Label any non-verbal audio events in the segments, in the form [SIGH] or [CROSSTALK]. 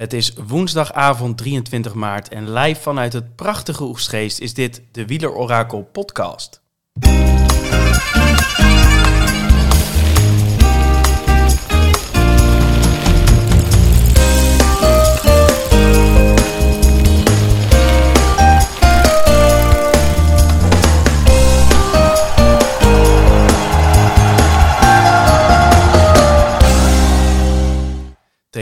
Het is woensdagavond 23 maart en live vanuit het prachtige Oegstgeest is dit de Wieler Orakel podcast.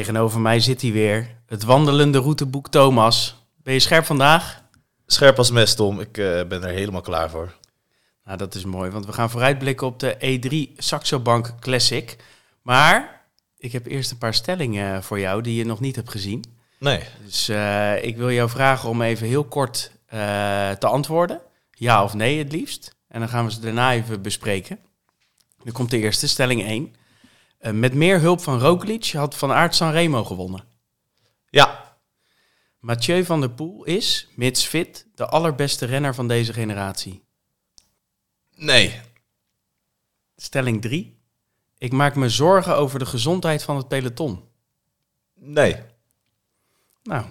Tegenover mij zit hij weer, het wandelende routeboek Thomas. Ben je scherp vandaag? Scherp als mes, Tom. Ik eh, ben er helemaal klaar voor. Nou, dat is mooi, want we gaan vooruitblikken op de E3 Saxo Bank Classic. Maar ik heb eerst een paar stellingen voor jou die je nog niet hebt gezien. Nee. Dus eh, ik wil jou vragen om even heel kort eh, te antwoorden. Ja of nee het liefst. En dan gaan we ze daarna even bespreken. Dan komt de eerste, stelling 1. Uh, met meer hulp van Roglic had Van Aert Sanremo gewonnen. Ja. Mathieu van der Poel is, mits fit, de allerbeste renner van deze generatie. Nee. Stelling 3. Ik maak me zorgen over de gezondheid van het peloton. Nee. Nou,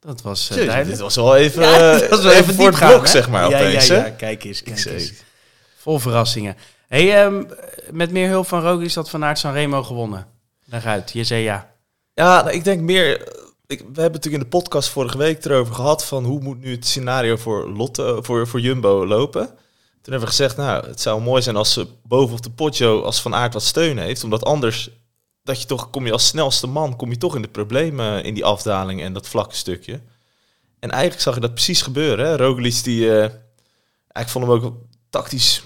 dat was uh, Jezus, duidelijk. Dit was wel even, Ja, eh, was wel even even voor het blok, zeg maar, ja, opeens. ja, ja, kijk eens, kijk eens. Vol verrassingen. Hey, ehm, met meer hulp van Roglic had Van Aert Sanremo gewonnen. Leg uit, je zei ja. Ja, nou, ik denk meer... Ik, we hebben natuurlijk in de podcast vorige week erover gehad... van hoe moet nu het scenario voor, Lotte, voor, voor Jumbo lopen. Toen hebben we gezegd, nou, het zou mooi zijn als ze boven op de Poggio... als Van Aert wat steun heeft. Omdat anders, dat je toch, kom je als snelste man... kom je toch in de problemen in die afdaling en dat vlakke stukje. En eigenlijk zag je dat precies gebeuren. Hè? Die... eh, ik vond hem ook tactisch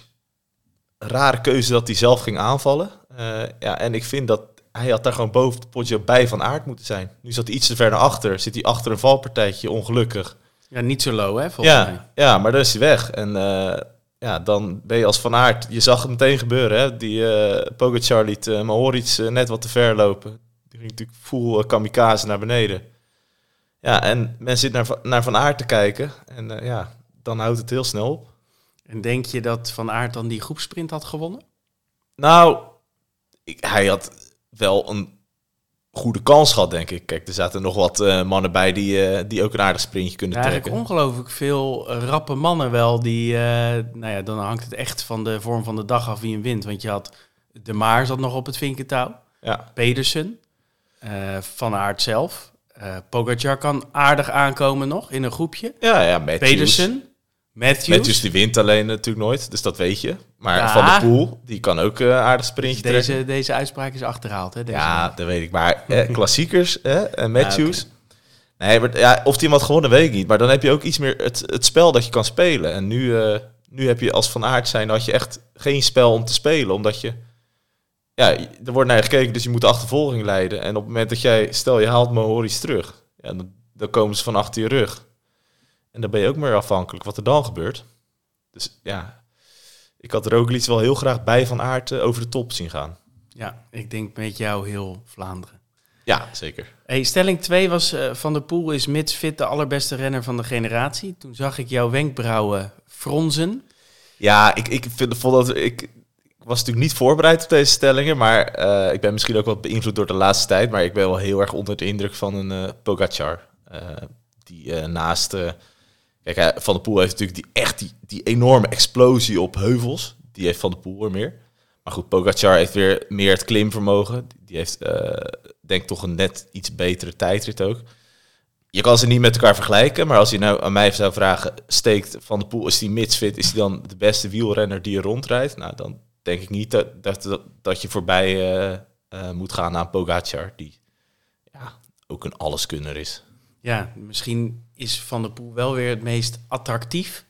rare keuze dat hij zelf ging aanvallen. Eh, ja, en ik vind dat hij had daar gewoon boven de Poggio bij Van Aert moeten zijn. Nu zat hij iets te ver naar achter. Zit hij achter een valpartijtje, ongelukkig. Ja, niet zo low, hè, volgens mij. Ja, ja, maar dan is hij weg. En eh, ja, dan ben je als Van Aert... Je zag het meteen gebeuren, hè. Die eh Pogacar liet uh, Mahoric net wat te ver lopen. Die ging natuurlijk full eh, kamikaze naar beneden. Ja, en men zit naar, naar Van Aert te kijken. En ja, dan houdt het heel snel op. En denk je dat Van Aert dan die groepsprint had gewonnen? Nou, ik, hij had wel een goede kans gehad, denk ik. Kijk, er zaten nog wat eh, mannen bij die, eh, die ook een aardig sprintje kunnen Ja, eigenlijk trekken. ongelooflijk veel eh, rappe mannen wel. Die, nou ja, dan hangt het echt van de vorm van de dag af wie hem wint. Want je had De Maar zat nog op het vinkentouw. Ja, Pedersen, Van Aert zelf. Pogacar kan aardig aankomen nog in een groepje. ja, ja Matthews. Pedersen, Matthews. Matthews die wint alleen natuurlijk nooit, dus dat weet je. Maar Ja. Van der Poel, die kan ook eh aardig sprintje trekken. deze, deze uitspraak is achterhaald. Hè, deze Ja, dat weet ik. Maar eh, [LAUGHS] klassiekers, hè, en Matthews. Nee, maar ja, of die hem had gewonnen, weet ik niet. Maar dan heb je ook iets meer het, het spel dat je kan spelen. En nu, eh, nu heb je als Van Aert zijn, had je echt geen spel om te spelen. Omdat je, ja, er wordt naar je gekeken, dus je moet de achtervolging leiden. En op het moment dat jij, stel je haalt Mohoric terug, ja, dan, dan komen ze van achter je rug. En dan ben je ook meer afhankelijk wat er dan gebeurt. Dus ja, ik had Roglic wel heel graag bij Van Aert eh, over de top zien gaan. Ja, ik denk met jou heel Vlaanderen. Ja, zeker. Hey, stelling 2 was eh, Van der Poel is mits fit de allerbeste renner van de generatie. Toen zag ik jouw wenkbrauwen fronzen. Ja, ik, ik vind, vond dat ik, ik was natuurlijk niet voorbereid op deze stellingen, maar eh, ik ben misschien ook wat beïnvloed door de laatste tijd, maar ik ben wel heel erg onder de indruk van een eh Pogacar. Die naast, kijk, Van der Poel heeft natuurlijk die echt die, die enorme explosie op heuvels. Die heeft Van der Poel weer meer. Maar goed, Pogacar heeft weer meer het klimvermogen. Die heeft, eh, denk toch een net iets betere tijdrit ook. Je kan ze niet met elkaar vergelijken, maar als je nou aan mij zou vragen, steekt Van der Poel, is die mitsfit, is hij dan de beste wielrenner die er rondrijdt? Nou, dan denk ik niet dat, dat, dat, dat je voorbij eh, eh, moet gaan aan Pogacar, die ja, ook een alleskunner is. Ja, misschien is Van der Poel wel weer het meest attractief.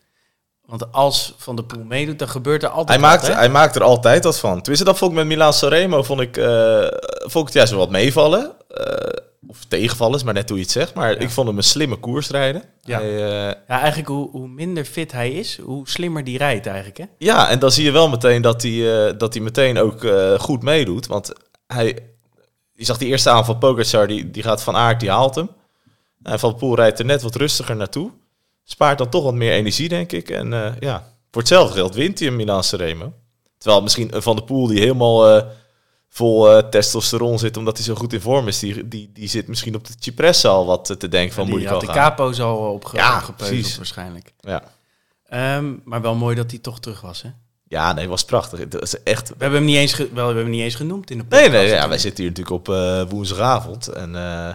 Want als Van der Poel meedoet, dan gebeurt er altijd Hij maakt, hè? hij maakt er altijd wat van. Tenminste, dat vond ik met Milan Sanremo, vond ik, eh, vond ik het juist wel wat meevallen. Eh, of tegenvallen is maar net hoe je het zegt. Maar ik vond hem een slimme koers rijden. Ja. Hij, eh, Ja, eigenlijk hoe, hoe minder fit hij is, hoe slimmer die rijdt eigenlijk, hè? Ja, en dan zie je wel meteen dat hij, dat hij meteen ook goed meedoet. Want hij, je zag die eerste aanval Pogacar, die, die gaat van aard, die haalt hem. En Van der Poel rijdt er net wat rustiger naartoe. Spaart dan toch wat meer energie, denk ik. En eh, ja, voor hetzelfde geld wint hij een Milan Sanremo. Terwijl misschien een Van der Poel die helemaal eh, vol eh, testosteron zit omdat hij zo goed in vorm is, die, die, die zit misschien op de Cipressa al wat te denken van die moet ik had wel de gaan. capo's al opge Ja, precies. waarschijnlijk. Ja. Ehm, maar wel mooi dat hij toch terug was, hè? ja, nee, was prachtig. Dat is echt... We hebben hem niet eens, wel, we hebben hem niet eens genoemd in de podcast. Nee, nee, ja, wij zitten hier natuurlijk op eh, woensdagavond en eh,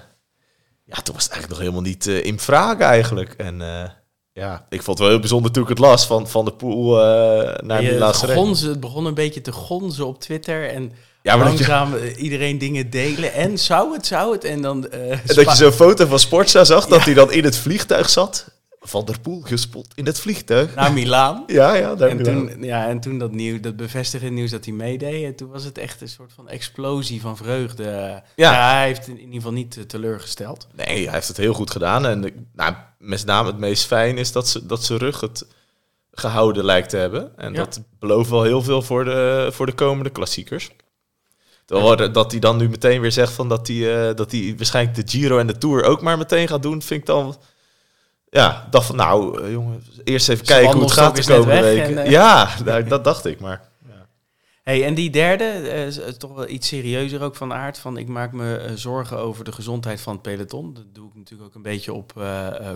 ja, toen was het eigenlijk nog helemaal niet eh, in vraag eigenlijk. En eh, ja, ik vond het wel heel bijzonder toen ik het las van, van de pool eh, naar Milan Sanremo. gonzen, het begon een beetje te gonzen op Twitter en Ja, maar je, langzaam iedereen dingen delen. En zou het, zou het? En dan... en dat je zo'n foto van Sportza zag, dat hij dan in het vliegtuig zat. Van der Poel gespot in het vliegtuig. naar Milaan. [LAUGHS] Ja, ja, daar En toen, ja, en toen dat, nieuw, dat bevestigende nieuws dat hij meedeed, en toen was het echt een soort van explosie van vreugde. Ja, hij heeft in, in ieder geval niet eh, teleurgesteld. Nee, hij heeft het heel goed gedaan. En ik- nou, met name het meest fijn is dat, ze, dat zijn rug het gehouden lijkt te hebben. En Ja. dat belooft wel heel veel voor de, voor de komende klassiekers. Er- dat hij dan nu meteen weer zegt van dat hij, eh, dat hij waarschijnlijk de Giro en de Tour ook maar meteen gaat doen, vind ik dan... Ja, dacht van nou, eh, jongen, eerst even kijken hoe het gaat de komende weken. en, eh, Ja, nou, dat dacht ik, maar... Hey, en die derde, eh, is, toch wel iets serieuzer ook van aard. Van ik maak me zorgen over de gezondheid van het peloton. Dat doe ik natuurlijk ook een beetje op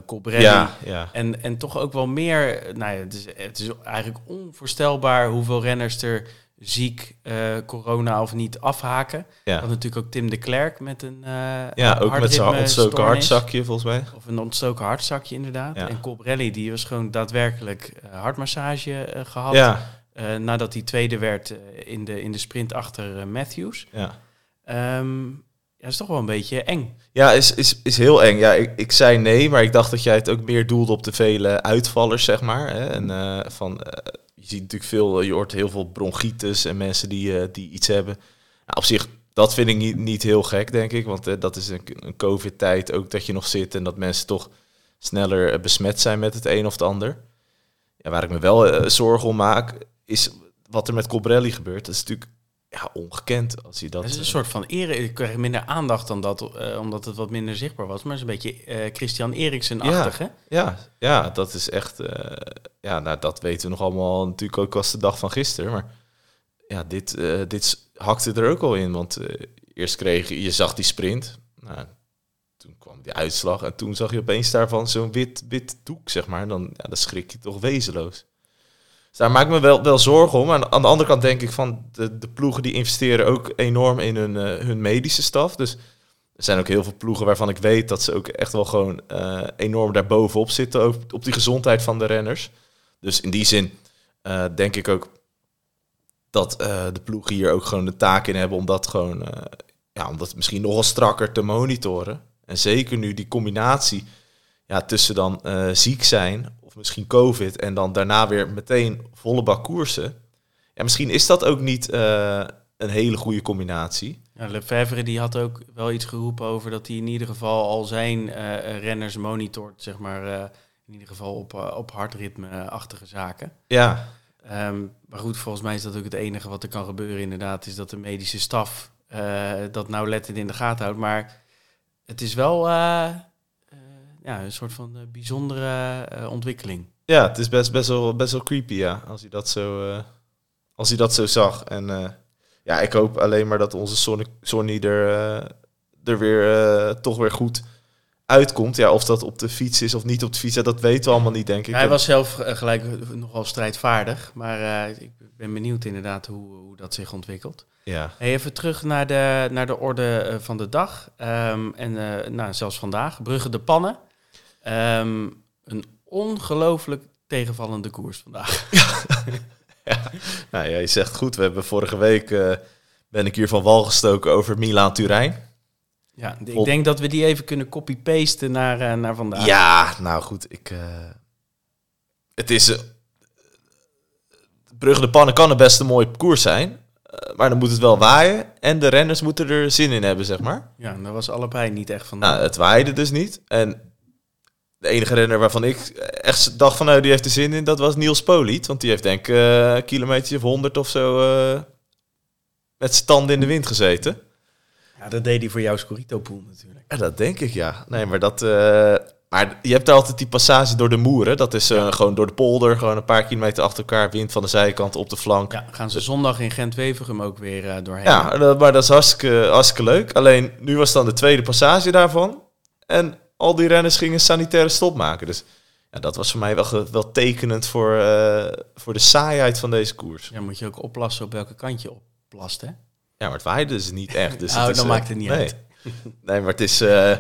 Colbrelli. Ja, ja. En, en toch ook wel meer, nou ja, het is, het is eigenlijk onvoorstelbaar hoeveel renners er ziek, eh, corona of niet afhaken. Ja. Dat natuurlijk ook Tim de Klerk met een eh ja, ook met zijn ontstoken hartzakje volgens mij. Of een ontstoken hartzakje inderdaad. Ja. En Colbrelli die was gewoon daadwerkelijk eh, hartmassage eh, gehad. Ja, eh, nadat hij tweede werd in, de, in de sprint achter Matthews. ja. Ehm ja, dat is toch wel een beetje eng. Ja, is, is, is heel eng. Ja, ik, ik zei nee, maar ik dacht dat jij het ook meer doelde op de vele uitvallers, zeg maar. Hè? En van, je ziet natuurlijk veel, je hoort heel veel bronchitis en mensen die, eh, die iets hebben. Nou, op zich, dat vind ik niet, niet heel gek, denk ik. Want eh, dat is een, een covid-tijd ook dat je nog zit en dat mensen toch sneller eh, besmet zijn met het een of het ander. Ja, waar ik me wel eh, zorgen om maak, is wat er met Colbrelli gebeurt. Dat is natuurlijk ja, ongekend als je dat... Het is een eh, soort van ere. Ik kreeg minder aandacht dan dat, eh, omdat het wat minder zichtbaar was. Maar het is een beetje eh, Christian Eriksen-achtig, hè? Ja, ja, dat is echt. ja, nou, dat weten we nog allemaal natuurlijk ook als de dag van gisteren. Maar ja, dit, dit hakte er ook al in. Want eerst kreeg je, je zag die sprint. Nou, toen kwam die uitslag. En toen zag je opeens daarvan zo'n wit, wit doek, zeg maar. Dan, ja, dan schrik je toch wezenloos. Dus daar maak ik me wel, wel zorgen om. En aan de andere kant denk ik van de, de ploegen die investeren ook enorm in hun, eh, hun medische staf. Dus er zijn ook heel veel ploegen waarvan ik weet dat ze ook echt wel gewoon eh, enorm daarbovenop zitten. Ook op die gezondheid van de renners. Dus in die zin eh, denk ik ook dat de ploegen hier ook gewoon de taak in hebben om dat gewoon, ja, om dat misschien nog wel strakker te monitoren. En zeker nu die combinatie ja, tussen dan ziek zijn misschien COVID en dan daarna weer meteen volle bak koersen. Ja, misschien is dat ook niet eh, een hele goede combinatie. Ja, Lefebvre die had ook wel iets geroepen over dat hij in ieder geval al zijn eh, renners monitort, zeg maar, eh, in ieder geval op, op hartritme-achtige zaken. Ja, Ehm, maar goed, volgens mij is dat ook het enige wat er kan gebeuren inderdaad, is dat de medische staf dat nauwlettend in de gaten houdt. Maar het is wel ja, een soort van eh, bijzondere eh, ontwikkeling. Ja, het is best, best, wel, best wel creepy, ja, als hij dat zo, eh, als hij dat zo zag. En ja, ik hoop alleen maar dat onze Sonny, Sonny er, er weer toch weer goed uitkomt. Ja, of dat op de fiets is of niet op de fiets, ja, dat weten we allemaal niet, denk ik. Hij was zelf gelijk nogal strijdvaardig, maar ik ben benieuwd inderdaad hoe, hoe dat zich ontwikkelt. Ja, Hey, even terug naar de, naar de orde van de dag. Ehm, en nou, zelfs vandaag. Brugge de Pannen. Ehm, een ongelooflijk tegenvallende koers vandaag. [LAUGHS] nou ja, je zegt goed. We hebben vorige week, eh, ben ik hier van wal gestoken over Milaan-Turijn. Ja, ik denk dat we die even kunnen copy-pasten naar, eh, naar vandaag. Ja, nou goed, ik... eh, het is... Brugge de Pannen kan een best een mooie koers zijn. maar dan moet het wel waaien. En de renners moeten er zin in hebben, zeg maar. Ja, dat was allebei niet echt van. Nou, het waaide dus niet. En de enige renner waarvan ik echt dacht van... Nou, die heeft er zin in, dat was Niels Poliet. Want die heeft denk ik eh, een kilometer of honderd of zo... eh, met zijn tanden in de wind gezeten. ja, dat deed hij voor jouw Scorito-pool natuurlijk. Ja, dat denk ik, ja. Nee, maar dat... eh, maar je hebt daar altijd die passage door de moeren. Dat is gewoon door de polder, gewoon een paar kilometer achter elkaar. Wind van de zijkant op de flank. Ja, gaan ze zondag in Gent-Wevergem ook weer doorheen. Ja, dat- maar dat is hartstikke, hartstikke leuk. Alleen nu was dan de tweede passage daarvan. En al die renners gingen sanitaire stop maken. Dus ja, dat was voor mij wel, wel tekenend voor, eh, voor de saaiheid van deze koers. Ja, moet je ook oppassen op welke kant je opplast, hè? Ja, maar het waaide dus niet echt. Dus [LAUGHS] Oh, is, dan eh, maakt het niet nee. uit. [LAUGHS] Nee, maar het is... eh,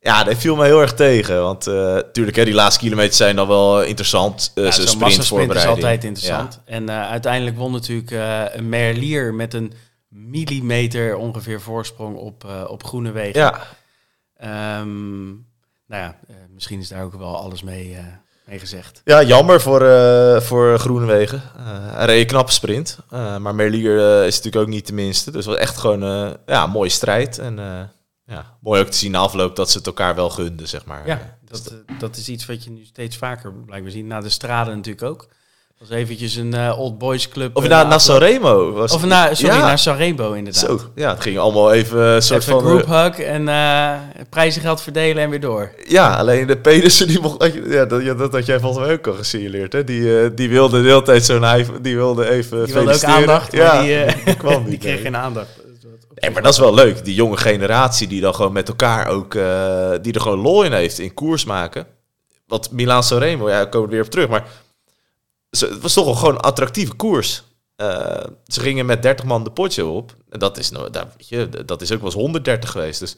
ja, dat viel me heel erg tegen. Want natuurlijk, hè, die laatste kilometers zijn dan wel interessant. Uh, Ja, Zo'n massasprint is altijd interessant. En uiteindelijk won natuurlijk een Merlier met een millimeter ongeveer voorsprong op, op Groenewegen. Ja, Ehm, nou ja, eh, misschien is daar ook wel alles mee, eh, mee gezegd. Ja, jammer voor, eh voor Groenewegen. Eh hij reed een knappe sprint. Eh, maar Merlier is natuurlijk ook niet de minste. Dus het was echt gewoon eh, ja, een mooie strijd. En eh, ja, mooi ook te zien na afloop dat ze het elkaar wel gunden, zeg maar. Ja, dat, eh, dat is iets wat je nu steeds vaker blijkbaar ziet. Na de straden natuurlijk ook. Dat was eventjes een eh, old boys club. Of eh, na, na naar afloop. Sanremo. Was Of na, sorry, ja, naar Sanremo inderdaad. Zo, ja, het ging allemaal even een soort Even van... group eh, hug en eh prijzengeld verdelen en weer door. ja, alleen de Pedersen, die mocht, ja, dat, ja, dat had jij volgens mij ook al gesignaleerd. Hè? Die, eh, die wilde de hele tijd zo'n die wilde even Die wilde ook feliciteren. aandacht, ja, die, eh, die [LAUGHS] kwam niet. die kreeg geen aandacht. Nee, maar dat is wel leuk. Die jonge generatie die dan gewoon met elkaar ook... eh, die er gewoon lol in heeft in koers maken. Want Milaan Sanremo, ja, ik kom er weer op terug. Maar ze- het was toch wel gewoon een attractieve koers. Eh, ze gingen met 30 man de potje op. En dat is, nou, daar, weet je, dat is ook wel eens 130 geweest. Dus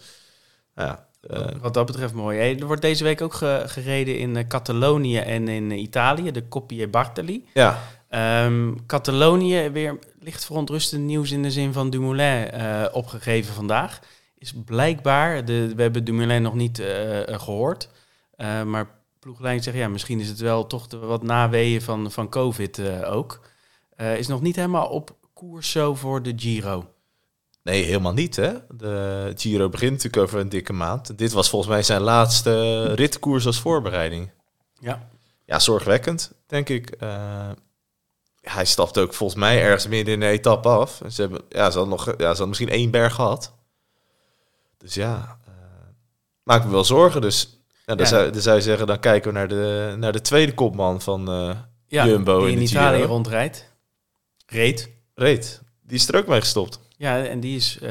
ja, eh, Wat dat betreft mooi. Hey, er wordt deze week ook ge- gereden in eh, Catalonië en in Italië, de Coppie Bartali. ja. Ehm, Catalonië, weer licht verontrustend nieuws in de zin van Dumoulin opgegeven vandaag. Is blijkbaar, de, we hebben Dumoulin nog niet eh, eh, gehoord, eh, maar ploeglijn zegt ja, misschien is het wel toch de wat naweeën van, van COVID eh, ook. Eh, is nog niet helemaal op koers zo voor de Giro. Nee, helemaal niet. Hè? De Giro begint natuurlijk over een dikke maand. Dit was volgens mij zijn laatste ritkoers als voorbereiding. Ja. Ja, zorgwekkend, denk ik. Eh, hij stapt ook volgens mij ergens midden in de etappe af. Ze hebben, ja, ze hadden nog, ja, ze hadden misschien één berg gehad. Dus ja, eh maak me wel zorgen. Dus ja, dan. Zou, dan zou je zeggen, dan kijken we naar de, naar de tweede kopman van Ja, Jumbo die in Italië Giro. rondrijdt. Reed. Reed. Die is er ook mee gestopt. Ja, en die is, eh,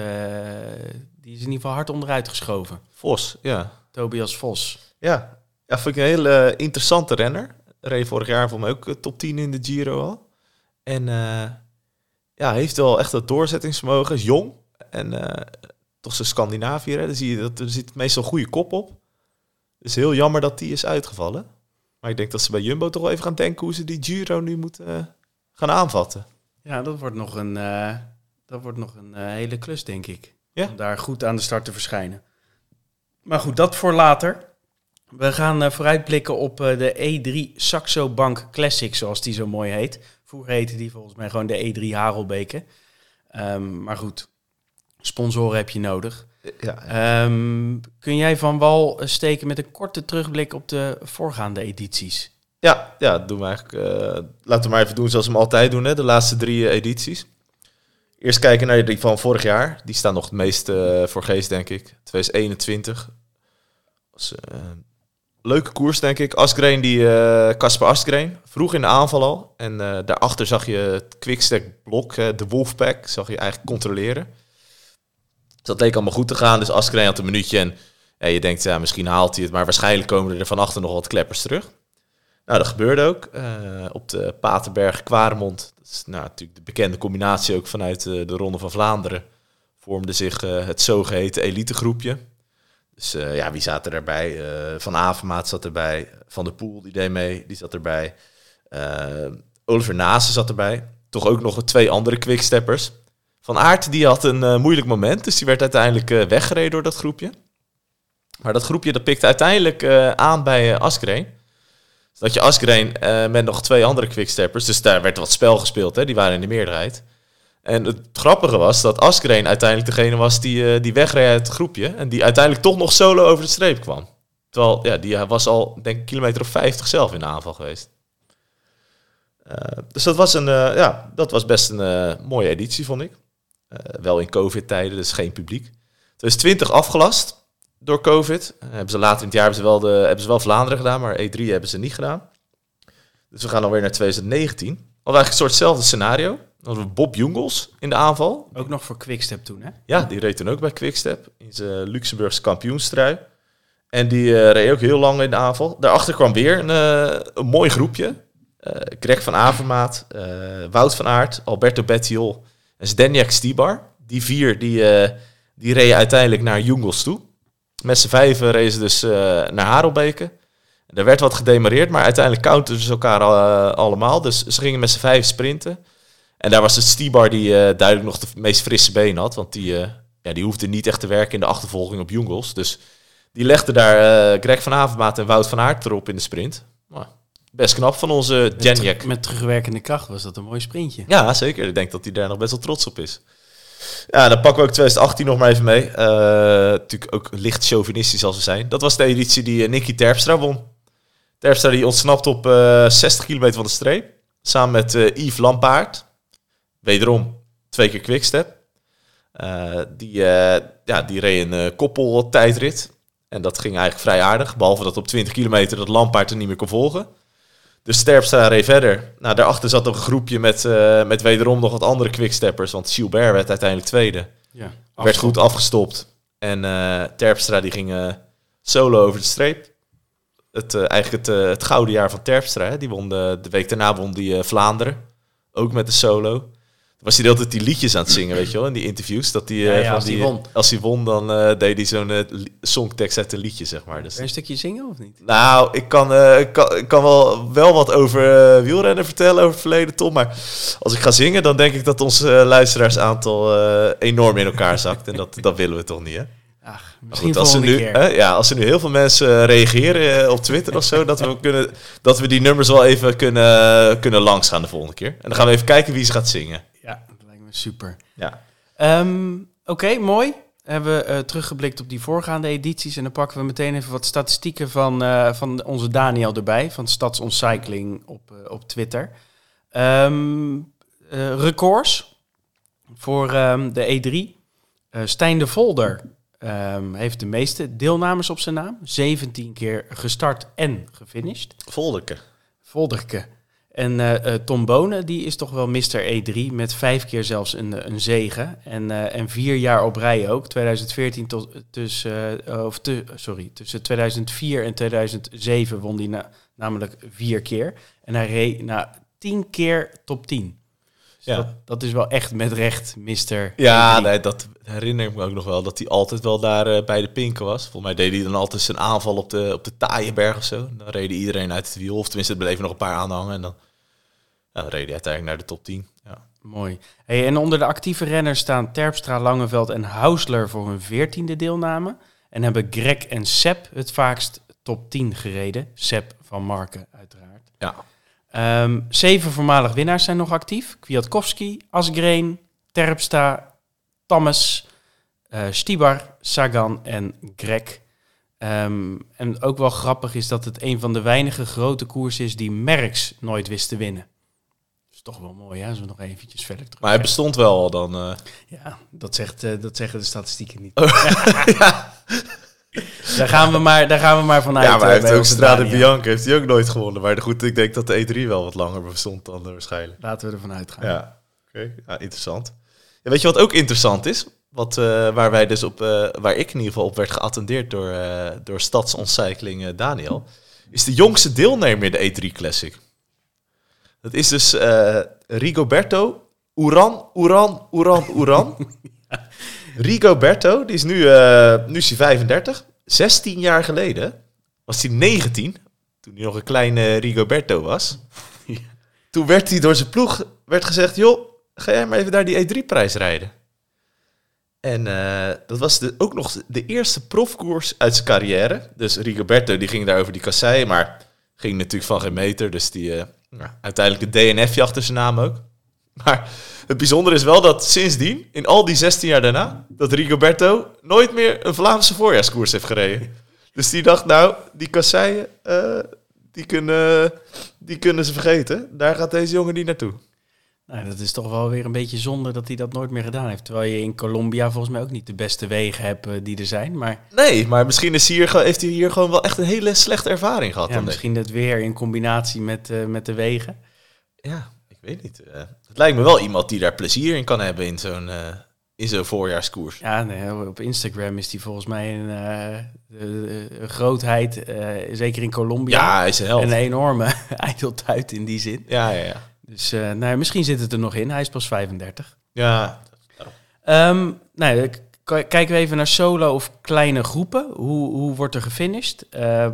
die is in ieder geval hard onderuit geschoven. Vos, ja. Tobias Vos. Ja, ja vind ik een hele interessante renner. Reed vorig jaar voor mij ook eh, top 10 in de Giro al. En eh, ja, heeft wel echt dat doorzettingsvermogen. Is jong. En toch zo'n Scandinaviër. hè, Dan zie je dat er zit meestal goede kop op. Het is heel jammer dat die is uitgevallen. Maar ik denk dat ze bij Jumbo toch wel even gaan denken hoe ze die Giro nu moeten eh, gaan aanvatten. Ja, dat wordt nog een, eh, dat wordt nog een eh, hele klus, denk ik. Ja. Om daar goed aan de start te verschijnen. Maar goed, dat voor later. We gaan vooruitblikken op de E3 Saxo Bank Classic, zoals die zo mooi heet. Vroeger heette die volgens mij gewoon de E3 Harelbeke. Ehm, maar goed, sponsoren heb je nodig. Ja, Ehm, kun jij van wal eh, steken met een korte terugblik op de voorgaande edities? Ja, ja, doen we eigenlijk. eh, laten we maar even doen zoals we hem altijd doen, hè, de laatste drie eh, edities. Eerst kijken naar die van vorig jaar. Die staan nog het meest eh, voor geest, denk ik. 2021. Was, leuke koers, denk ik. Asgreen, die Casper Asgreen. Vroeg in de aanval al. En daarachter zag je het quickstack blok, de Wolfpack, zag je eigenlijk controleren. Dus dat leek allemaal goed te gaan. Dus Asgreen had een minuutje en ja, je denkt, ja, misschien haalt hij het. Maar waarschijnlijk komen er van achter nog wat kleppers terug. Nou, dat gebeurde ook. eh, op de Paterberg Kwaremond. Dat is nou, natuurlijk de bekende combinatie ook vanuit eh, de Ronde van Vlaanderen. Vormde zich eh, het zogeheten elitegroepje. Dus eh, ja, wie zat er daarbij? Eh, van Avermaat zat erbij. Van der Poel, die deed mee. Die zat erbij. Eh, Oliver Nase zat erbij. Toch ook nog twee andere quicksteppers. Van Aert, die had een eh, moeilijk moment. Dus die werd uiteindelijk eh, weggereden door dat groepje. Maar dat groepje dat pikte uiteindelijk eh, aan bij Askreen. Dus dat je Askreen eh, met nog twee andere quicksteppers. Dus daar werd wat spel gespeeld, hè? die waren in de meerderheid. En het grappige was dat Askreen uiteindelijk degene was die, die wegreed uit het groepje. En die uiteindelijk toch nog solo over de streep kwam. Terwijl, ja, die was al, denk ik, kilometer of 50 zelf in de aanval geweest. Dus dat was, een, ja, dat was best een mooie editie, vond ik. Eh, wel in covid-tijden, dus geen publiek. Dus 20 afgelast. door COVID. Eh, hebben ze later in het jaar hebben ze, wel de, hebben ze wel Vlaanderen gedaan, maar E3 hebben ze niet gedaan. Dus we gaan alweer naar 2019. Hadden we eigenlijk een soortzelfde scenario. Dan hadden we Bob Jungels in de aanval. Ook nog voor Quickstep toen, hè? Ja, die reed toen ook bij Quickstep in zijn Luxemburgse kampioenstrui. En die eh, reed ook heel lang in de aanval. Daarachter kwam weer een, een mooi groepje. Eh Greg van Avermaat, Wout van Aert, Alberto Bettiol Zdeněk Stibar. Die vier die, eh, die reden uiteindelijk naar Jungels toe. Met z'n vijven reden ze dus eh, naar Harelbeke. Er werd wat gedemareerd, maar uiteindelijk counterden ze elkaar eh, allemaal. Dus ze gingen met z'n vijf sprinten. En daar was het Stibar die duidelijk nog de meest frisse been had. Want die, ja, die hoefde niet echt te werken in de achtervolging op Jungels. Dus die legde daar Greg van Avermaat en Wout van Aert erop in de sprint. Maar best knap van onze Met, ter- met terugwerkende kracht was dat een mooi sprintje. Ja, zeker. Ik denk dat hij daar nog best wel trots op is. Ja, dan pakken we ook 2018 nog maar even mee. Eh, natuurlijk ook licht chauvinistisch als we zijn. Dat was de editie die eh, Nicky Terpstra won. Terpstra die ontsnapt op eh 60 kilometer van de streep. Samen met eh, Yves Lampaard. Wederom twee keer quickstep. Eh die, eh, ja, die reed een eh, koppeltijdrit. En dat ging eigenlijk vrij aardig. Behalve dat op 20 kilometer dat Lampaard er niet meer kon volgen. Dus Terpstra reed verder. Nou, daarachter zat een groepje met, eh, met wederom nog wat andere quicksteppers. Want Gilbert werd uiteindelijk tweede. Ja. Werd goed afgestopt. En eh, Terpstra die ging eh, solo over de streep. Het, eigenlijk het, het gouden jaar van Terpstra. Hè. Die won de, de week daarna won die Vlaanderen. Ook met de solo. Was hij de hele tijd die liedjes aan het zingen, weet je wel, in die interviews. Dat die, eh, Ja, ja, van als die, hij won. Als hij won, dan eh, deed hij zo'n eh, songtekst uit een liedje, zeg maar. Dus, een stukje zingen of niet? nou, ik kan, eh, ik kan, ik kan wel, wel wat over eh, wielrennen vertellen over het verleden, Tom. Maar als ik ga zingen, dan denk ik dat ons eh, luisteraarsaantal eh, enorm in elkaar zakt. En dat, [LAUGHS] dat willen we toch niet, hè? Ach, misschien goed, als, er volgende nu, keer. hè, ja, als er nu heel veel mensen eh, reageren eh, op Twitter of zo, dat we, kunnen, dat we die nummers wel even kunnen, kunnen langsgaan de volgende keer. En dan gaan we even kijken wie ze gaat zingen. Ja, dat lijkt me super. Ja. Ehm, Oké, mooi. Hebben we eh, teruggeblikt op die voorgaande edities. En dan pakken we meteen even wat statistieken van, eh, van onze Daniel erbij. Van Stadsontcycling op, eh, op Twitter. Eh, records voor ehm, de E3. Eh Stijn de Volder heeft de meeste deelnemers op zijn naam. 17 keer gestart en gefinished. Volderke. Volderke. En eh, eh, Tom Bonen, die is toch wel Mr. E3 met vijf keer zelfs een, een zegen. En, eh, en vier jaar op rij ook. 2014 tot tussen, eh, of te, sorry, tussen 2004 en 2007 won hij na, namelijk vier keer. En hij reed na tien keer top 10. Dus Ja. dat, dat is wel echt met recht Mr. Ja, E3. nee, dat herinner ik me ook nog wel. Dat hij altijd wel daar eh, bij de pinken was. Volgens mij deed hij dan altijd zijn aanval op de, op de Taaienberg of zo. Dan reed iedereen uit het wiel. Of tenminste, er bleven nog een paar aanhangen. En dan, ja, dan reed hij uiteindelijk naar de top 10. Ja. Mooi. Hey, en onder de actieve renners staan Terpstra, Langeveld en Hausler voor hun veertiende deelname. En hebben Greg en Sepp het vaakst top 10 gereden. Sepp van Marken, uiteraard. ja. Ehm, zeven voormalig winnaars zijn nog actief. Kwiatkowski, Asgreen, Terpstra, Thomas, eh Stibar, Sagan en Greg. Ehm, en ook wel grappig is dat het een van de weinige grote koersen is die Merckx nooit wist te winnen. Dat is toch wel mooi, hè? Als we nog eventjes verder terug. Maar hij bestond wel al dan. eh. Ja, dat, zegt, eh, dat zeggen de statistieken niet. [LAUGHS] daar, gaan we maar, daar gaan we maar vanuit. ja, maar hij eh, heeft ook Strade. Bianca heeft hij ook nooit gewonnen. Maar goed, ik denk dat de E3 wel wat langer bestond dan eh, waarschijnlijk. Laten we ervan uitgaan. Ja, oké. Ja, interessant. Ja, weet je wat ook interessant is? Wat, eh, waar, wij dus op, eh, waar ik in ieder geval op werd geattendeerd door, eh door Stadsontcycling eh, Daniel, is de jongste deelnemer in de E3 Classic. Dat is dus eh, Rigoberto Uran, Uran, Uran, Uran. [LAUGHS] Rigoberto, die is nu, eh, nu is hij 35. 16 jaar geleden was hij 19, toen hij nog een kleine Rigoberto was. Toen werd hij door zijn ploeg werd gezegd, joh, ga jij maar even daar die E3-prijs rijden. En eh, dat was de, ook nog de eerste profkoers uit zijn carrière. Dus Rigoberto die ging daar over die kassei, maar ging natuurlijk van geen meter. Dus die eh, nou, uiteindelijk een DNFje achter zijn naam ook. Maar het bijzondere is wel dat sindsdien, in al die 16 jaar daarna, dat Rigoberto nooit meer een Vlaamse voorjaarskoers heeft gereden. Dus die dacht, nou, die kasseien, eh, die, kunnen, die kunnen ze vergeten. Daar gaat deze jongen niet naartoe. Nou, dat is toch wel weer een beetje zonde dat hij dat nooit meer gedaan heeft. Terwijl je in Colombia volgens mij ook niet de beste wegen hebt eh, die er zijn. Maar Nee, maar misschien is hier, heeft hij hier gewoon wel echt een hele slechte ervaring gehad. ja, dan misschien het weer in combinatie met, eh, met de wegen. Ja, weet niet. eh. het lijkt me wel iemand die daar plezier in kan hebben in zo'n eh, in zo'n voorjaarskoers. Ja, nee, op Instagram is hij volgens mij een, eh, de- de- een grootheid, zeker in Colombia. Ja, hij is een held. En een enorme [LAUGHS] ijdeltuit in die zin. Ja, ja, ja. Dus nou, misschien zit het er nog in. Hij is pas 35. Ja, Ehm nou, kijken we even naar solo of kleine groepen. Hoe, hoe wordt er gefinished?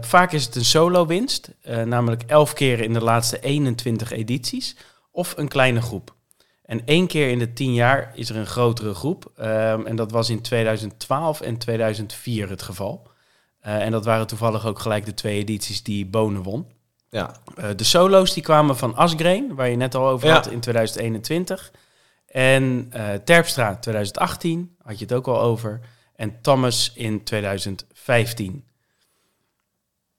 Vaak is het een solo winst, eh, namelijk 11 keer in de laatste 21 edities, of een kleine groep. En één keer in de 10 jaar is er een grotere groep. Ehm, en dat was in 2012 en 2004 het geval. Eh, en dat waren toevallig ook gelijk de twee edities die Bonen won. ja. Eh, de solo's die kwamen van Asgreen, waar je net al over Ja. had in 2021. En eh, Terpstra 2018, had je het ook al over. En Thomas in 2015.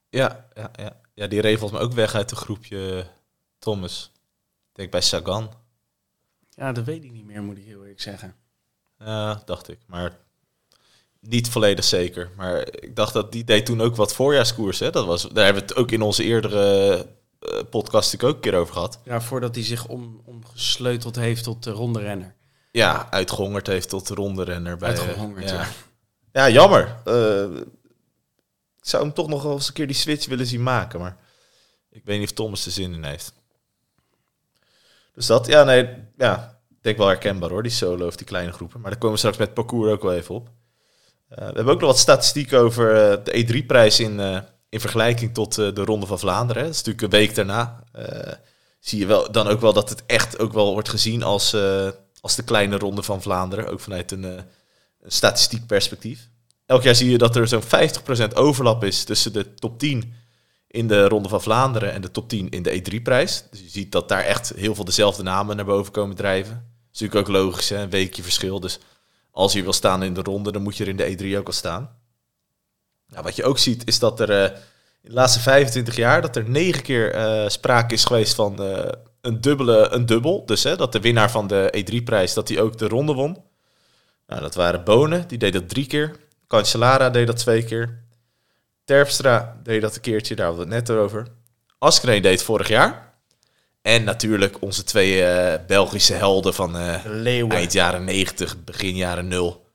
Ja, ja, ja. ja, die reed volgens mij ook weg uit het groepje Thomas. Ik denk bij Sagan. Ja, dat weet ik niet meer, moet ik heel eerlijk zeggen. Ja, dacht ik. Maar niet volledig zeker. Maar ik dacht dat die deed toen ook wat voorjaarskoers. Hè? Dat was, daar hebben we het ook in onze eerdere eh, podcast natuurlijk ook een keer over gehad. Ja, voordat hij zich om, omgesleuteld heeft tot de ronde renner. Ja, uitgehongerd heeft tot de ronde renner. Bij, Uitgehongerd, ja. ja. Ja, jammer. Eh, ik zou hem toch nog wel eens een keer die switch willen zien maken. Maar ik weet niet of Thomas er zin in heeft. Dus dat, ja, nee, ja, ik denk wel herkenbaar hoor, die solo of die kleine groepen. Maar daar komen we straks met parcours ook wel even op. Eh, we hebben ook nog wat statistiek over eh, de E3-prijs in, eh, in vergelijking tot de Ronde van Vlaanderen. Dat is natuurlijk een week daarna. Zie je wel, dan ook wel dat het echt ook wel wordt gezien als, als de kleine Ronde van Vlaanderen. Ook vanuit een, een statistiek perspectief. Elk jaar zie je dat er zo'n 50% overlap is tussen de top 10 in de Ronde van Vlaanderen en de top 10 in de E3-prijs. Dus je ziet dat daar echt heel veel dezelfde namen naar boven komen drijven. Dat is natuurlijk ook logisch, hè? een weekje verschil. Dus als je wil staan in de ronde, dan moet je er in de E3 ook al staan. Nou, wat je ook ziet, is dat er eh, in de laatste 25 jaar... dat er negen keer eh, sprake is geweest van eh, een, dubbele, een dubbel. Dus hè, dat de winnaar van de E3-prijs, dat hij ook de ronde won. Nou, dat waren Bonen, die deed dat drie keer. Cancellara deed dat twee keer. Terpstra deed dat een keertje, daar hadden we het net over. Askreen deed vorig jaar. En natuurlijk onze twee eh, Belgische helden van eh, eind jaren 90, begin jaren 0.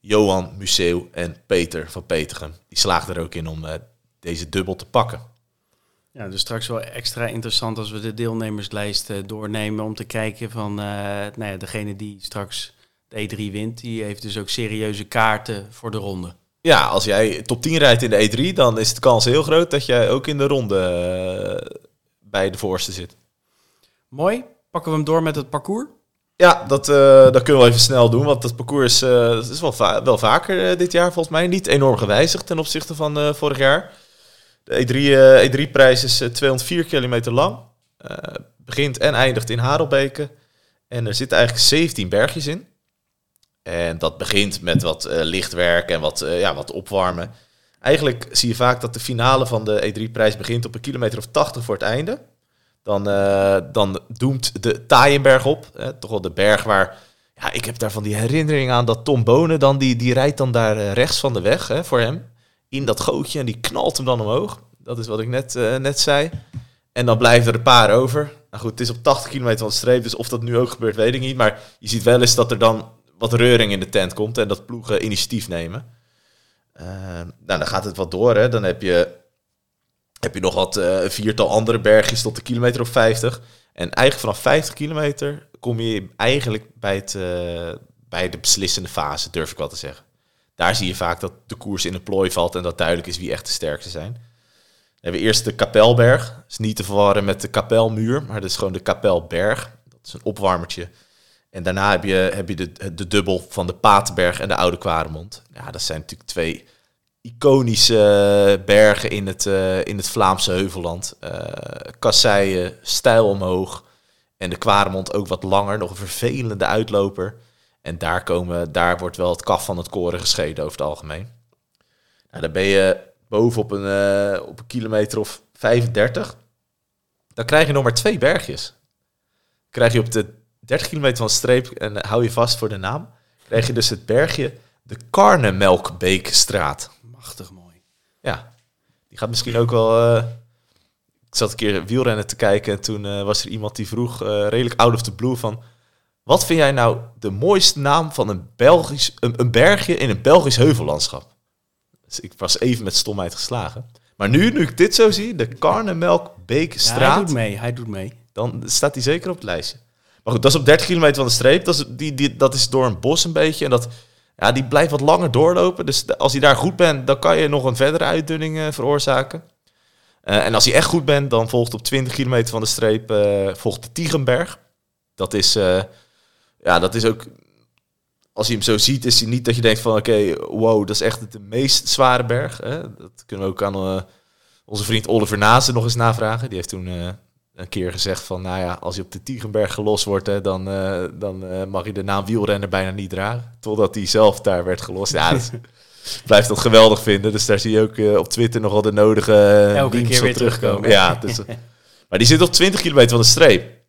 Johan Museeuw en Peter van Petergem. Die slaagden er ook in om eh, deze dubbel te pakken. Ja, dus straks wel extra interessant als we de deelnemerslijst doornemen om te kijken van, nou ja, degene die straks de E3 wint, die heeft dus ook serieuze kaarten voor de ronde. Ja, als jij top 10 rijdt in de E3, dan is de kans heel groot dat jij ook in de ronde eh, bij de voorste zit. Mooi, pakken we hem door met het parcours. Ja, dat, eh, dat kunnen we even snel doen, want dat parcours is, eh, is wel, va- wel vaker dit jaar volgens mij. Niet enorm gewijzigd ten opzichte van vorig jaar. De E3, eh, E3-prijs is eh, 204 kilometer lang. Begint en eindigt in Harelbeke. En er zitten eigenlijk 17 bergjes in. En dat begint met wat eh, lichtwerk en wat, eh, ja, wat opwarmen. Eigenlijk zie je vaak dat de finale van de E3-prijs begint op een kilometer of 80 voor het einde. Dan, eh, dan doemt de Taaienberg op. Hè, toch wel de berg waar... Ja, ik heb daar van die herinnering aan dat Tom Bonen dan... Die, die rijdt dan daar rechts van de weg hè, voor hem. In dat gootje en die knalt hem dan omhoog. Dat is wat ik net, net zei. En dan blijven er een paar over. Nou goed, het is op 80 kilometer van de streep. Dus of dat nu ook gebeurt, weet ik niet. Maar je ziet wel eens dat er dan wat reuring in de tent komt. En dat ploegen initiatief nemen. Eh, nou, dan gaat het wat door. Hè. Dan heb je heb je nog wat een viertal andere bergjes tot de kilometer of 50. En eigenlijk vanaf 50 kilometer kom je eigenlijk bij, het, eh, bij de beslissende fase, durf ik wel te zeggen. Daar zie je vaak dat de koers in de plooi valt en dat duidelijk is wie echt de sterkste zijn. Dan hebben we eerst de Kapelberg. Dat is niet te verwarren met de Kapelmuur, maar dat is gewoon de Kapelberg. Dat is een opwarmertje. En daarna heb je, heb je de, de dubbel van de Patenberg en de Oude Kwaremond. Ja, dat zijn natuurlijk twee iconische bergen in het, eh, in het Vlaamse heuvelland. Eh kasseien, stijl omhoog. En de Kwaremond ook wat langer, nog een vervelende uitloper. En daar, komen, daar wordt wel het kaf van het koren gescheiden over het algemeen. Nou, dan ben je boven op een, eh, op een kilometer of 35. Dan krijg je nog maar twee bergjes. Krijg je op de 30 kilometer van de streep, en eh, hou je vast voor de naam, krijg je dus het bergje de Karnemelkbeekstraat. Machtig mooi. Ja, die gaat misschien ook wel... eh, ik zat een keer wielrennen te kijken en toen eh, was er iemand die vroeg, redelijk out of the blue, van... Wat vind jij nou de mooiste naam van een, Belgisch, een, een bergje in een Belgisch heuvellandschap? Dus ik was even met stomheid geslagen. Maar nu, nu ik dit zo zie, de Ja, Karnemelkbeekstraat, hij doet mee, hij doet mee. dan staat hij zeker op het lijstje. Maar goed, dat is op 30 kilometer van de streep. Dat is, die, die, dat is door een bos een beetje. En dat, ja, die blijft wat langer doorlopen. Dus als hij daar goed bent, dan kan je nog een verdere uitdunning eh, veroorzaken. Eh, en als hij echt goed bent, dan volgt op 20 kilometer van de streep eh, volgt de Tiegenberg. Dat is, ja, dat is ook... Als je hem zo ziet, is hij niet dat je denkt van... Oké, wow, dat is echt de meest zware berg. Hè? Dat kunnen we ook aan onze vriend Oliver Nazen nog eens navragen. Die heeft toen een keer gezegd van... Nou ja, als je op de Tiegenberg gelost wordt... Hè, dan, eh, dan eh, mag je de naam wielrenner bijna niet dragen. Totdat hij zelf daar werd gelost. Ja, dat [LAUGHS] blijft dat geweldig vinden. Dus daar zie je ook eh, op Twitter nog wel de nodige Elke keer weer terugkomen. Ja, dus, [LAUGHS] maar die zit op 20 kilometer van de streep.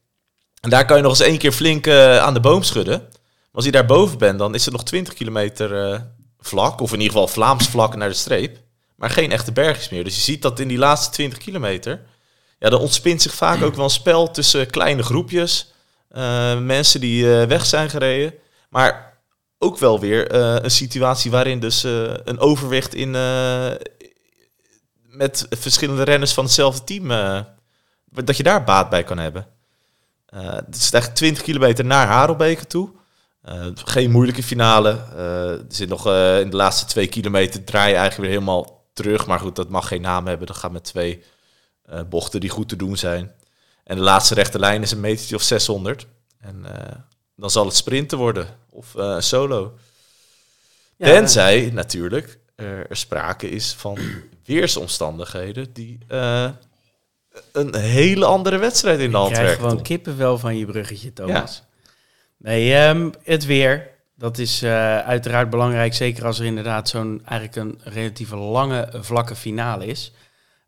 En daar kan je nog eens één keer flink aan de boom schudden. Maar als je daar boven bent, dan is het nog 20 kilometer vlak. Of in ieder geval Vlaams vlak naar de streep. Maar geen echte bergjes meer. Dus je ziet dat in die laatste 20 kilometer... Ja, dan ontspint zich vaak ook wel een spel tussen kleine groepjes. eh, mensen die eh, weg zijn gereden. Maar ook wel weer eh, een situatie waarin dus een overwicht in... met verschillende renners van hetzelfde team... dat je daar baat bij kan hebben. Het is echt 20 kilometer naar Harelbeke toe. Geen moeilijke finale. Er zit nog in de laatste twee kilometer draai je eigenlijk weer helemaal terug. Maar goed, dat mag geen naam hebben. Dat gaat met twee eh, bochten die goed te doen zijn. En de laatste rechte lijn is een metertje of 600. En eh, dan zal het sprinten worden. Of eh, solo. Ja, Tenzij natuurlijk er sprake is van [CLEARS THROAT] weersomstandigheden die een hele andere wedstrijd in de hand werken. gewoon kippenvel van je bruggetje, Thomas. Nee, ehm, het weer. Dat is uiteraard belangrijk. Zeker als er inderdaad zo'n eigenlijk een relatieve lange, vlakke finale is.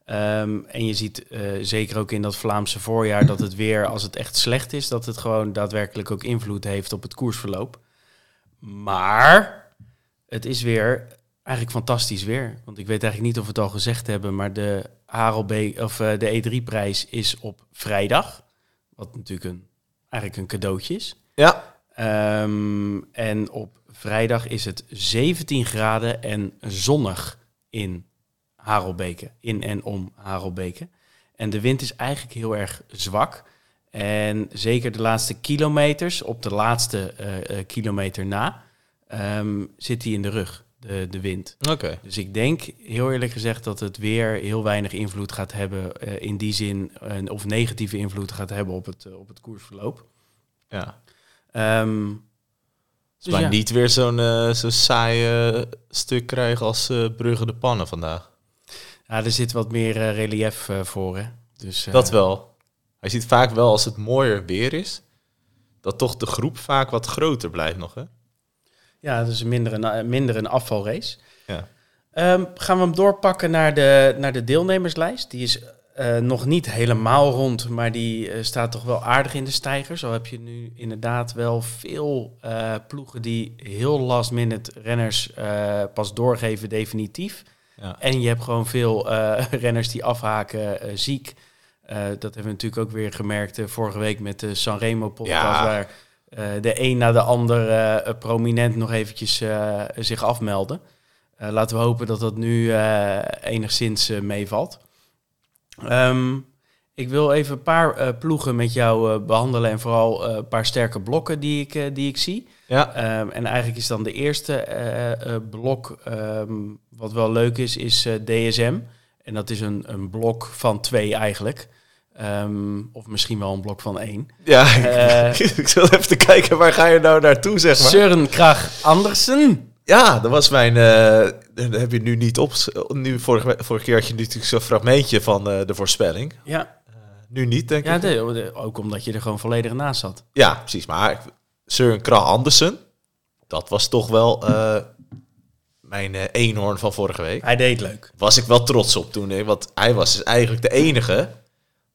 Ehm, en je ziet eh, zeker ook in dat Vlaamse voorjaar dat het weer, als het echt slecht is, dat het gewoon daadwerkelijk ook invloed heeft op het koersverloop. Maar het is weer eigenlijk fantastisch weer. Want ik weet eigenlijk niet of we het al gezegd hebben, maar de Harelbe of eh, de E3-prijs is op vrijdag. Wat natuurlijk een, eigenlijk een cadeautje is. Ja, Ehm, en op vrijdag is het 17 graden en zonnig in Harelbeke, in en om Harelbeke. En de wind is eigenlijk heel erg zwak. En zeker de laatste kilometers, op de laatste eh, eh, kilometer na, ehm, zit hij in de rug, de, de wind. oké. Dus ik denk, heel eerlijk gezegd, dat het weer heel weinig invloed gaat hebben eh, in die zin, of negatieve invloed gaat hebben op het, op het koersverloop. Ja. Ehm, Dus maar ja. niet weer zo'n eh, zo'n saai stuk krijgen als Brugge de Pannen vandaag. Ja, er zit wat meer eh, relief eh, voor, hè. Dus, eh, Dat wel. Je ziet vaak wel als het mooier weer is, dat toch de groep vaak wat groter blijft nog. Hè? Ja, dus minder een, minder een afvalrace. Ja. Ehm, gaan we hem doorpakken naar de, naar de deelnemerslijst. Die is nog niet helemaal rond, maar die staat toch wel aardig in de stijger. Zo heb je nu inderdaad wel veel ploegen die heel last minute renners pas doorgeven definitief. Ja. En je hebt gewoon veel eh, [LAUGHS] renners die afhaken eh, ziek. Eh, dat hebben we natuurlijk ook weer gemerkt vorige week met de Sanremo podcast, Ja. waar de een na de ander prominent nog eventjes zich afmelden. Laten we hopen dat dat nu enigszins meevalt. Ehm, ik wil even een paar ploegen met jou eh, behandelen en vooral een paar sterke blokken die ik, die ik zie. Ja. Ehm, en eigenlijk is dan de eerste eh, eh, blok, ehm, wat wel leuk is, is eh, DSM. En dat is een, een blok van twee eigenlijk. Ehm, of misschien wel een blok van één. Ja, [LAUGHS] ik zat even te kijken, waar ga je nou naartoe, zeg maar? Søren Krag Andersen. Ja, dat was mijn... dat heb je nu niet op... Nu, vorige, vorige keer had je natuurlijk zo'n fragmentje van de voorspelling. Ja, Nu niet, denk ja ik. de- ook omdat je er gewoon volledig naast zat. Ja, precies. Maar Søren Kragh Andersen, dat was toch wel eh, mijn eh, eenhoorn van vorige week. Hij deed leuk. Was ik wel trots op toen. hè, Want hij was dus eigenlijk de enige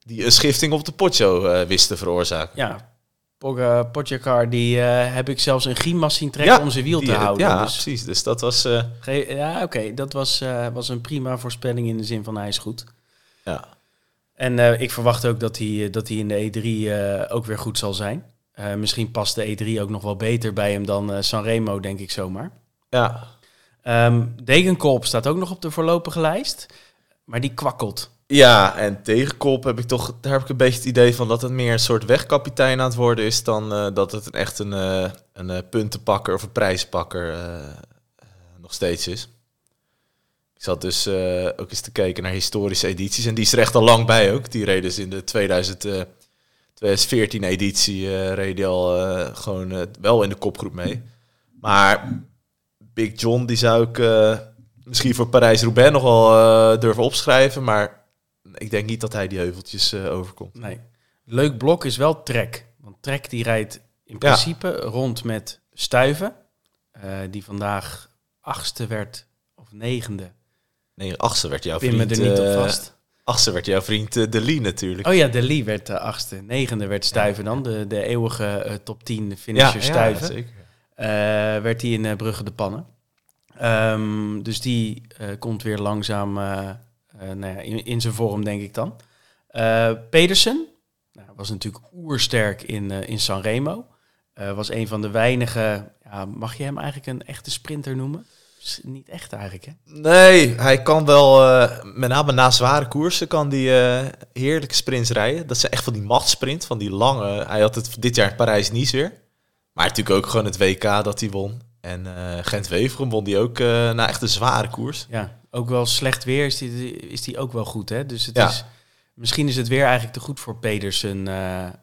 die een schifting op de potjo eh, wist te veroorzaken. Ja, Pogacar, die heb ik zelfs een Gimas zien trekken om zijn wiel die- te houden. Ja, Dus precies. Dus dat was... ja, oké, dat was, was een prima voorspelling in de zin van hij is goed. ja. En ik verwacht ook dat hij, dat hij in de E3 eh, ook weer goed zal zijn. Eh, misschien past de E3 ook nog wel beter bij hem dan eh, Sanremo, denk ik zomaar. ja, Ehm Degenkolb staat ook nog op de voorlopige lijst, maar die kwakkelt. Ja, en tegenkop heb ik toch, daar heb ik een beetje het idee van dat het meer een soort wegkapitein aan het worden is dan eh, dat het echt een, eh, een puntenpakker of een prijspakker nog steeds is. Ik zat dus ook eens te kijken naar historische edities en die is er echt al lang bij ook. Die reden dus in de 2000, eh, 2014 editie eh reed die al eh, gewoon eh, wel in de kopgroep mee. Maar Big John die zou ik misschien voor Parijs-Roubaix nog wel durven opschrijven, maar ik denk niet dat hij die heuveltjes overkomt. Nee. Leuk blok is wel Trek. Want Trek die rijdt in principe rond met Stuiven. die vandaag achtste werd of negende. Nee, achtste werd jouw Pin me vriend. er niet op vast. Achtste werd jouw vriend eh, De Lee natuurlijk. Oh ja, de Lee werd de achtste. Negende werd Stuiven dan. De, de eeuwige eh, top 10 finisher Stuiven. zeker. Eh, werd hij in eh, Brugge de Pannen. Ehm, dus die eh, komt weer langzaam eh, eh, nou ja, in, in zijn vorm, denk ik dan. Eh, Pedersen nou, was natuurlijk oersterk in, eh, in Sanremo. Eh, was een van de weinige, ja, mag je hem eigenlijk een echte sprinter noemen? Niet echt eigenlijk, hè? Nee, hij kan wel, eh, met name na zware koersen, kan die eh, heerlijke sprints rijden. Dat zijn echt van die machtsprint, van die lange. Hij had het dit jaar in Parijs-Nice weer. Maar natuurlijk ook gewoon het WK dat hij won. En eh Gent-Wevelgem won die ook na echt een zware koers. Ja, ook wel slecht weer is die, is die ook wel goed, hè? Dus het Ja. is, misschien is het weer eigenlijk te goed voor Pedersen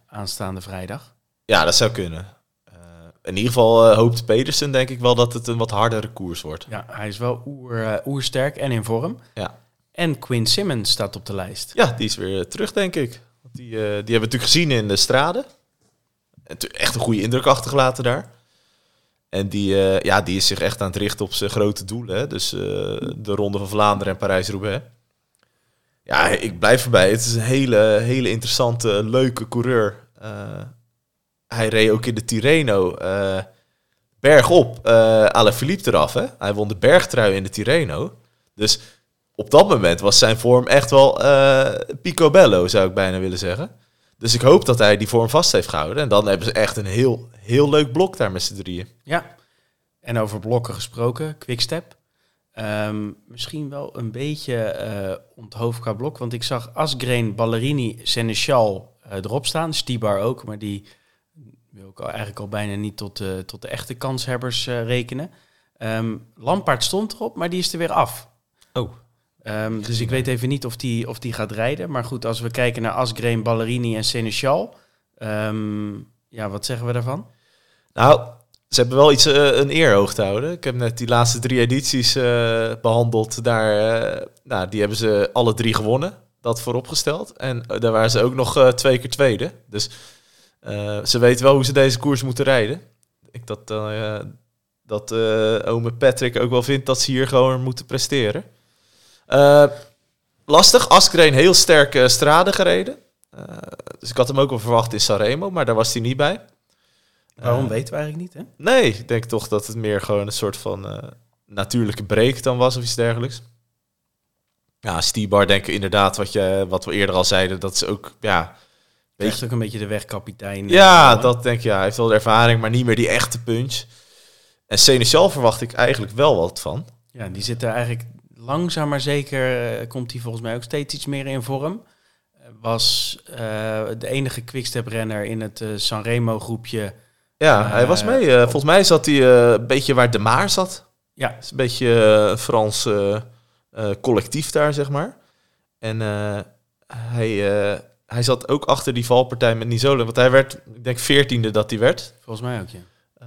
aanstaande vrijdag. Ja, dat zou kunnen. Eh, in ieder geval eh, hoopt Pedersen denk ik wel dat het een wat hardere koers wordt. Ja, hij is wel oer, eh, oersterk en in vorm. Ja. En Quinn Simmons staat op de lijst. Ja, die is weer terug, denk ik. Want die, eh, die hebben we natuurlijk gezien in de straden. Echt een goede indruk achtergelaten daar. En die, eh, ja, die is zich echt aan het richten op zijn grote doelen. Hè? Dus eh, de Ronde van Vlaanderen en Parijs-Roubaix. Ja, ik blijf erbij. Het is een hele, hele interessante, leuke coureur. Eh, hij reed ook in de Tirreno eh bergop uh, Alaphilippe eraf. Hè? Hij won de bergtrui in de Tirreno. Dus op dat moment was zijn vorm echt wel eh picobello, zou ik bijna willen zeggen. Dus ik hoop dat hij die vorm vast heeft gehouden. En dan hebben ze echt een heel, heel leuk blok daar met z'n drieën. Ja. En over blokken gesproken, Quickstep. Ehm, misschien wel een beetje eh onthoofd qua blok. Want ik zag Asgreen, Ballerini, Seneschal erop staan. Stibar ook, maar die wil ik al, eigenlijk al bijna niet tot, de tot de echte kanshebbers eh, rekenen. Ehm Lampaard stond erop, maar die is er weer af. Oh. Ehm, dus ik weet even niet of die, of die gaat rijden. Maar goed, als we kijken naar Asgreen, Ballerini en Seneschal. ehm, ja, wat zeggen we daarvan? Nou, ze hebben wel iets eh, een eer hoog te houden. Ik heb net die laatste drie edities eh, behandeld. Daar, eh, nou, die hebben ze alle drie gewonnen. Dat vooropgesteld. En eh, daar waren ze ook nog eh, twee keer tweede. Dus eh, ze weten wel hoe ze deze koers moeten rijden. Ik dat, eh, dat eh ome Patrick ook wel vindt dat ze hier gewoon moeten presteren. Lastig. Askreen heel sterk straden gereden. Dus ik had hem ook wel verwacht in Sanremo, maar daar was hij niet bij. Waarom weten we eigenlijk niet, hè? Nee, ik denk toch dat het meer gewoon een soort van natuurlijke break dan was of iets dergelijks. Ja, Stibar denk ik inderdaad, wat, je, wat we eerder al zeiden, dat is ook, ja... Weet Echt ook een beetje de wegkapitein. Ja, eh, dat denk ik, ja. Hij heeft wel de ervaring, maar niet meer die echte punch. En Seneschal verwacht ik eigenlijk wel wat van. Ja, die zit er eigenlijk langzaam maar zeker, eh, komt hij volgens mij ook steeds iets meer in vorm. Eh, Was de enige quickstep-renner in het eh, Sanremo groepje. Ja, hij was mee. volgens mij zat hij een beetje waar De Maar zat. Ja, Het is een beetje Frans collectief daar, zeg maar. En hij, hij zat ook achter die valpartij met Nizola. Want hij werd, ik denk, veertiende dat hij werd. volgens mij ook, ja.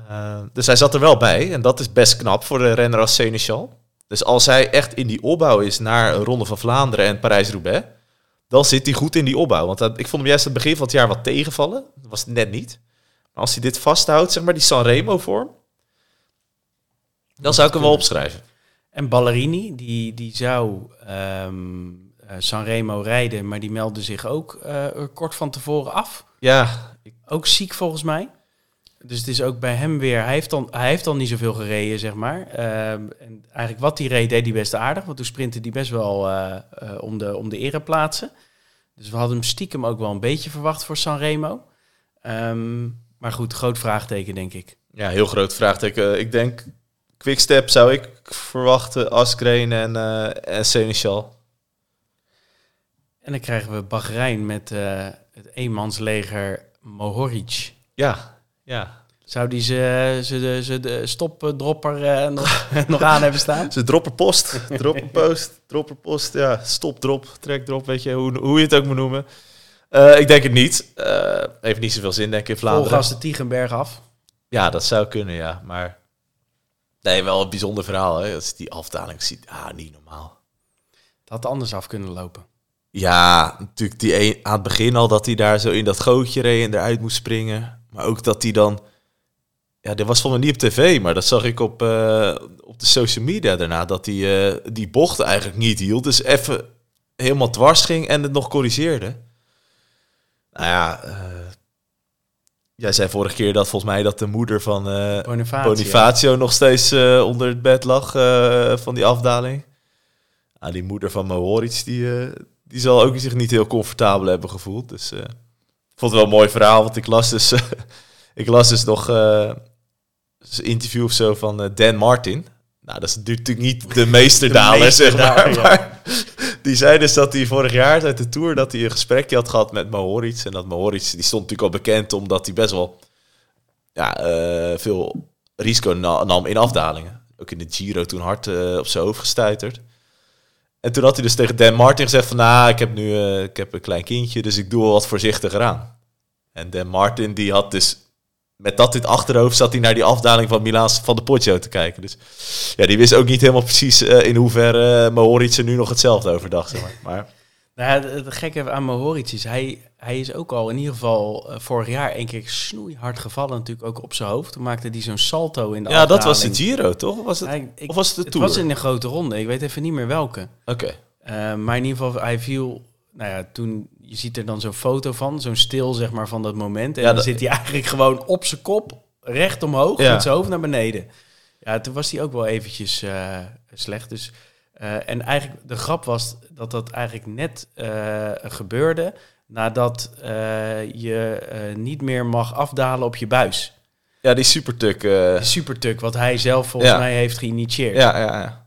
Eh, dus hij zat er wel bij. En dat is best knap voor de renner als Seneschal. Dus als hij echt in die opbouw is naar een Ronde van Vlaanderen en Parijs-Roubaix... dan zit hij goed in die opbouw. Want dat, ik vond hem juist aan het begin van het jaar wat tegenvallen. Dat was het net niet. Maar als hij dit vasthoudt, zeg maar die Sanremo-vorm... dan zou ik hem wel opschrijven. En Ballerini, die, die zou ehm eh, Sanremo rijden, maar die meldde zich ook eh, kort van tevoren af. Ja, ook ziek volgens mij. Dus het is ook bij hem weer. Hij heeft dan, hij heeft dan niet zoveel gereden, zeg maar. Ehm, en eigenlijk wat hij reed, deed hij best aardig. Want toen sprintte hij best wel eh, eh, om, de, om de ereplaatsen. Dus we hadden hem stiekem ook wel een beetje verwacht voor Sanremo. Ehm maar goed, groot vraagteken, denk ik. Ja, heel groot vraagteken. Ik denk, Quickstep zou ik verwachten, Askreen en, eh en Seneschal. En dan krijgen we Bahrein met eh, het eenmansleger Mohoric. Ja, ja. Zou die ze, ze, de, ze de stopdropper eh, nog, [LAUGHS] nog aan hebben staan? Ze droppen post, [LAUGHS] droppen post, dropper post, ja, stop, drop, trek, drop, weet je, hoe, hoe je het ook moet noemen. Eh, ik denk het niet. Eh heeft niet zoveel zin, denk ik, in Vlaanderen. Volgas de Tiegenberg af. Ja, dat zou kunnen, ja. Maar nee, wel een bijzonder verhaal, hè. Als je die afdaling ziet, ah, niet normaal. Het had anders af kunnen lopen. Ja, natuurlijk die een, aan het begin al dat hij daar zo in dat gootje reed en eruit moest springen. Maar ook dat hij dan... Ja, dit was van me niet op tv, maar dat zag ik op, eh, op de social media daarna. Dat hij eh, die bocht eigenlijk niet hield. Dus even helemaal dwars ging en het nog corrigeerde. Nou ja, eh, jij zei vorige keer dat volgens mij dat de moeder van Bonifacio. Bonifacio nog steeds onder het bed lag van die afdaling. Ah, die moeder van Mohoric, die, die zal ook zich niet heel comfortabel hebben gevoeld. Dus eh, ik vond het wel een mooi verhaal, want ik las dus, [LAUGHS] ik las dus nog eh, een interview of zo van eh, Dan Martin. Nou, dat is natuurlijk niet de [LAUGHS] meesterdaler, zeg maar. meesterdaler, ja. maar die zei dus dat hij vorig jaar uit de Tour... dat hij een gesprekje had gehad met Mohoric. En dat Mohoric, die stond natuurlijk al bekend... omdat hij best wel ja, veel risico na- nam in afdalingen. Ook in de Giro toen hard op zijn hoofd gestuiterd. En toen had hij dus tegen Dan Martin gezegd van... nou, ik heb nu eh, ik heb een klein kindje, dus ik doe wel wat voorzichtiger aan. En Dan Martin die had dus... Met dat het achterhoofd zat hij naar die afdaling van Milaans van de Poggio te kijken. Dus ja, die wist ook niet helemaal precies eh, in hoeverre uh, er nu nog hetzelfde over dacht. Zeg maar. maar Nou, het het gekke aan Mohoric is, hij, hij is ook al in ieder geval eh, vorig jaar een keer snoeihard gevallen, natuurlijk ook op zijn hoofd. Toen maakte hij zo'n salto in de ja, dat was de. Giro, toch? Of was het, ik- of was het de Het Tour? was in een grote ronde, ik weet even niet meer welke. Oké. Eh, maar in ieder geval, hij viel, nou ja, toen, je ziet er dan zo'n foto van, zo'n stil zeg maar van dat moment. En Ja, dan dat- zit hij eigenlijk gewoon op zijn kop, recht omhoog, Ja. met zijn hoofd naar beneden. Ja, toen was hij ook wel eventjes eh, slecht. Dus, eh, en eigenlijk, de grap was dat dat eigenlijk net eh, gebeurde nadat eh, je eh, niet meer mag afdalen op je buis. Ja, die supertuk. eh, supertuk, wat hij zelf volgens Ja. mij heeft geïnitieerd. ja, ja, ja.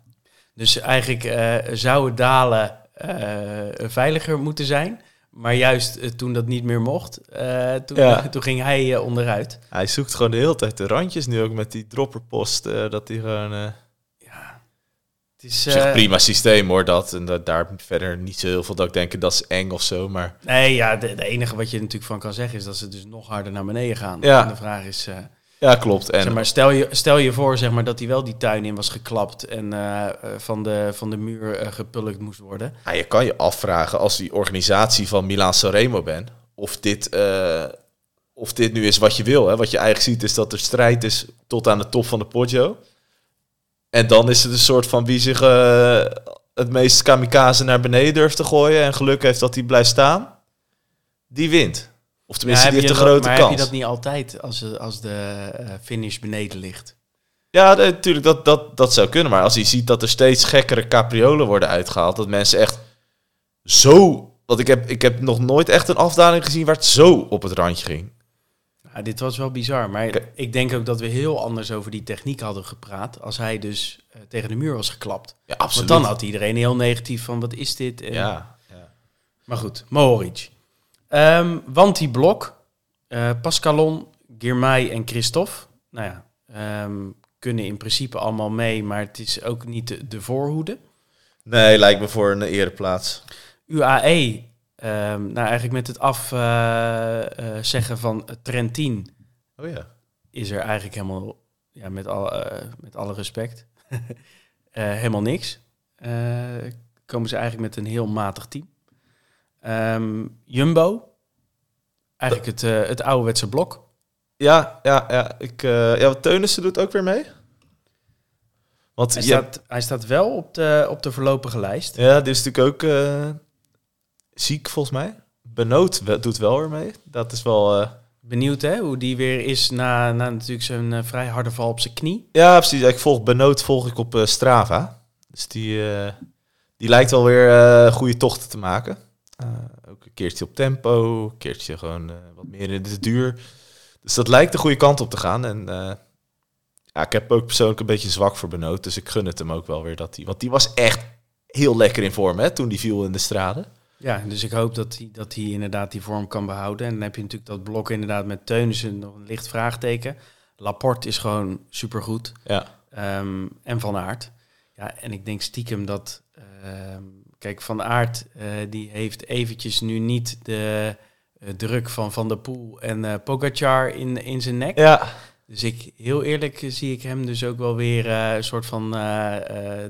Dus eigenlijk eh, zou het dalen eh, veiliger moeten zijn. Maar juist toen dat niet meer mocht, eh, toen, Ja. [LAUGHS] toen ging hij onderuit. Hij zoekt gewoon de hele tijd de randjes nu ook met die dropperpost. eh, dat hij gewoon... is... eh, prima systeem hoor, dat. En dat, daar verder niet zo heel veel dat ik denk dat is eng of zo. Maar Nee, ja, de, de enige wat je er natuurlijk van kan zeggen is dat ze dus nog harder naar beneden gaan. Ja. En de vraag is, eh, ja, klopt. En zeg maar, stel je, stel je voor zeg maar, dat hij wel die tuin in was geklapt en eh, van, de, van de muur gepulkt moest worden. Ja, je kan je afvragen als die organisatie van Milan Sanremo bent, of dit, of dit nu is wat je wil. Hè? Wat je eigenlijk ziet is dat er strijd is tot aan de top van de Poggio. En dan is het een soort van wie zich eh, het meest kamikaze naar beneden durft te gooien en geluk heeft dat hij blijft staan, die wint. Of tenminste, Ja, die heeft dat- grote maar kans. heb je dat niet altijd als, eh, als de eh, finish beneden ligt? Ja, de- natuurlijk, dat, dat, dat zou kunnen. Maar als je ziet dat er steeds gekkere capriolen worden uitgehaald, dat mensen echt zo... Want ik heb, ik heb nog nooit echt een afdaling gezien waar het zo op het randje ging. Ja, dit was wel bizar, maar ik denk ook dat we heel anders over die techniek hadden gepraat als hij dus eh, tegen de muur was geklapt. Ja, Want dan had iedereen heel negatief van wat is dit? En- Ja, ja. Maar goed, Mohoric. Ehm want die blok, eh, Pascalon, Girmay en Christophe, nou ja, ehm, kunnen in principe allemaal mee, maar het is ook niet de, de voorhoede. Nee, lijkt me voor een ereplaats. UAE, ehm, nou eigenlijk met het afzeggen zeggen van Trentin, Oh ja. is er eigenlijk helemaal, ja, met, al, eh, met alle respect, [LAUGHS] eh, helemaal niks. Eh, komen ze eigenlijk met een heel matig team. Ehm, Jumbo, eigenlijk het, eh, het ouderwetse blok. Ja, ja, ja. Ik, eh ja, Teunissen doet ook weer mee. Want Hij, je- staat, hij staat wel op de, op de voorlopige lijst. ja, die is natuurlijk ook eh, ziek volgens mij. Benoot doet wel weer mee. Dat is wel, eh, Benieuwd hè, hoe die weer is na, na natuurlijk zijn eh, vrij harde val op zijn knie. Ja, precies. Ik volg Benoot volg ik op eh, Strava. Dus die, die lijkt wel weer goede tochten te maken. Ook een keertje op tempo, een keertje gewoon wat meer in de duur. Dus dat lijkt de goede kant op te gaan. En ja, ik heb ook persoonlijk een beetje zwak voor Benoot. Dus ik gun het hem ook wel weer dat hij... Want die was echt heel lekker in vorm hè, toen die viel in de straden. Ja, dus ik hoop dat hij, dat hij inderdaad die vorm kan behouden. En dan heb je natuurlijk dat blok inderdaad met Teunissen nog een licht vraagteken. Laporte is gewoon supergoed. Ja. Ehm, en Van Aert. Ja, en ik denk stiekem dat... ehm, kijk, Van Aert eh, die heeft eventjes nu niet de eh, druk van Van der Poel en eh Pogacar in, in zijn nek. Ja, Dus ik, heel eerlijk zie ik hem dus ook wel weer een soort van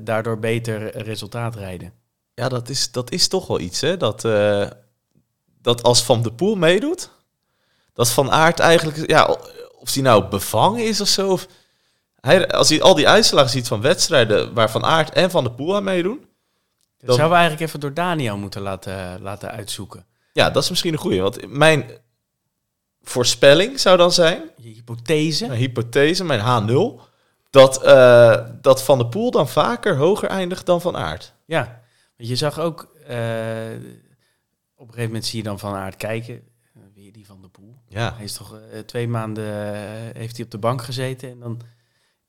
daardoor beter resultaat rijden. Ja, dat is, dat is toch wel iets, hè? Dat, eh, dat als Van de Poel meedoet, dat Van Aert eigenlijk, ja, of hij nou bevangen is of zo. Of hij, als hij al die uitslagen ziet van wedstrijden waar Van Aert en Van de Poel aan meedoen, Dat Dan- zouden we eigenlijk even door Daniel moeten laten, laten uitzoeken. ja, dat is misschien een goeie. Want mijn voorspelling zou dan zijn, Je hypothese. mijn hypothese, mijn H0, dat, eh, dat Van de Poel dan vaker hoger eindigt dan Van Aert. Ja, want je zag ook, eh, op een gegeven moment zie je dan Van Aert kijken. eh, Weer die van de Poel. Ja, Hij is toch eh, twee maanden heeft hij op de bank gezeten en dan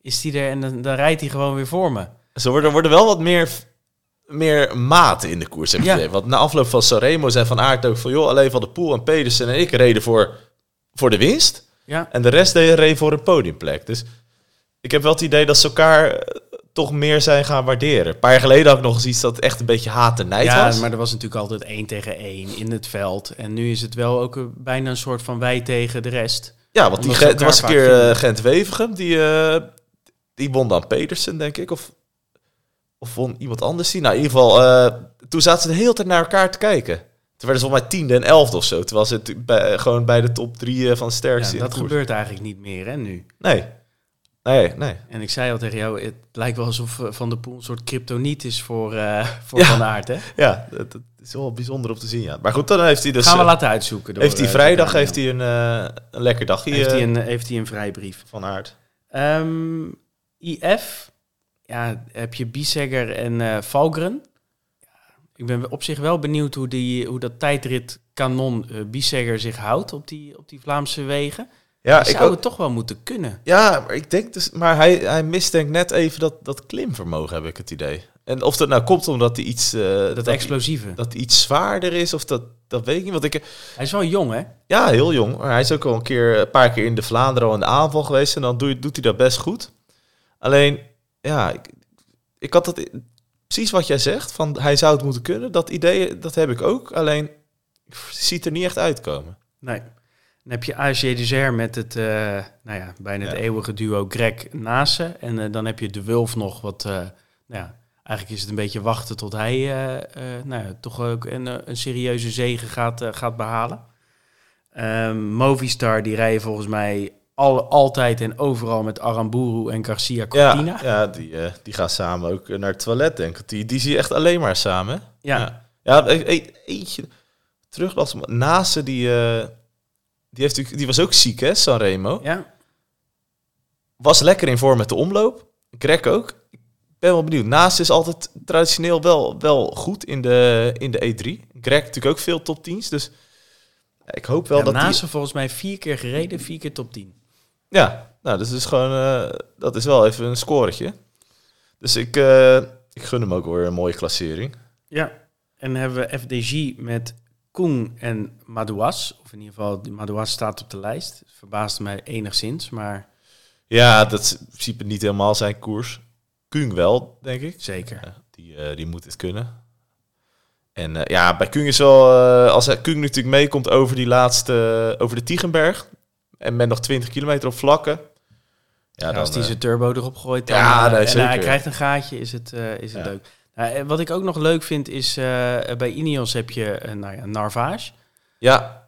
is hij er en dan, dan rijdt hij gewoon weer voor me. Zo worden, worden wel wat meer, meer maten in de koers. Heb ik Ja. Want na afloop van Sanremo zei Van Aert ook van... joh, alleen Van de Poel en Pedersen en ik reden voor, voor de winst. Ja, En de rest deed reed voor een podiumplek. Dus ik heb wel het idee dat ze elkaar toch meer zijn gaan waarderen. Een paar jaar geleden had ik nog eens iets dat echt een beetje haat en nijd ja was. maar er was natuurlijk altijd één tegen één in het veld. En nu is het wel ook een- bijna een soort van wij tegen de rest. Ja, want die Gent- er was een keer eh, vinden. Gent-Wevergem. Die, eh, die won dan Pedersen, denk ik. Of, of won iemand anders die? Nou, in ieder geval, eh, toen zaten ze de hele tijd naar elkaar te kijken. Toen werden ze volgens mij tiende en elfde of zo. Terwijl ze het bij, gewoon bij de top drie van de Ja, sterkste de dat gebeurt eigenlijk niet meer hè, nu. Nee. Nee, nee. En ik zei al tegen jou, het lijkt wel alsof eh, Van der Poel een soort kryptoniet is voor, eh, voor Ja. Van Aert. Hè? Ja, dat, dat is wel bijzonder om te zien, ja. Maar goed, dan heeft hij dus... Gaan we eh, laten uitzoeken. door, heeft hij vrijdag heeft hij een, een lekker dagje heeft, hij een, heeft hij een vrijbrief. van aard. Ehm, IF, ja, heb je Bissegger en Valgren. Ja, ik ben op zich wel benieuwd hoe, die, hoe dat tijdrit kanon Bissegger zich houdt op die, op die Vlaamse wegen. Ja, Hij ik zou het toch wel moeten kunnen. Ja, maar ik denk dus, maar hij, hij mist denk net even dat, dat klimvermogen, heb ik het idee. En of dat nou komt omdat hij iets, eh, Dat, dat, explosieve. dat hij iets zwaarder is, of dat, dat weet ik niet. Want ik, Hij is wel jong, hè? ja, heel jong. Maar hij is ook al een keer, een paar keer in de Vlaanderen al in de aanval geweest en dan doe, doet hij dat best goed. Alleen, ja, ik, ik had dat precies wat jij zegt, van hij zou het moeten kunnen. Dat idee, dat heb ik ook. Alleen, ik zie het er niet echt uitkomen. Nee. Dan heb je AG Deser met het, eh, nou ja, bijna het Ja. eeuwige duo Greg Nase. En eh, dan heb je De Wulf nog, wat, eh, nou ja, eigenlijk is het een beetje wachten tot hij nou ja, toch ook een, een serieuze zege gaat, gaat behalen. Ehm, Movistar, die rijden volgens mij al, altijd en overal met Aramburu en Garcia Cortina. Ja, ja die, die gaan samen ook naar het toilet, denk ik. Die, die zie je echt alleen maar samen. Ja. Ja, ja e- e- eentje terug Nase die, die, heeft, die was ook ziek, hè, Sanremo. ja. Was lekker in vorm met de omloop. Greg ook. Ik ben wel benieuwd. Nase is altijd traditioneel wel, wel goed in de, in de E3. Greg natuurlijk ook veel top 10's, dus ik hoop wel Ja, dat Nase die... volgens mij vier keer gereden, vier keer top 10. Ja, nou, dus is gewoon, eh, dat is wel even een scoretje. Dus ik, eh, ik gun hem ook weer een mooie klassering. Ja, en hebben we FDG met Koen en Madouas. Of in ieder geval, Madouas staat op de lijst. Het verbaasde mij enigszins, maar Ja, dat is in principe niet helemaal zijn koers. Kung wel, denk ik. zeker. Ja, die, eh, die moet het kunnen. En eh, ja, bij Kung is wel... eh, als hij- Kung natuurlijk meekomt over die laatste... over de Tiegenberg... en met nog 20 kilometer op vlakken... Ja, Ja, dan, als die eh, zijn turbo erop gooit dan, Ja, nee, en zeker. hij krijgt een gaatje, is het, is het leuk. Eh, wat ik ook nog leuk vind is, eh, bij Ineos heb je eh, nou ja, Narvaez. ja,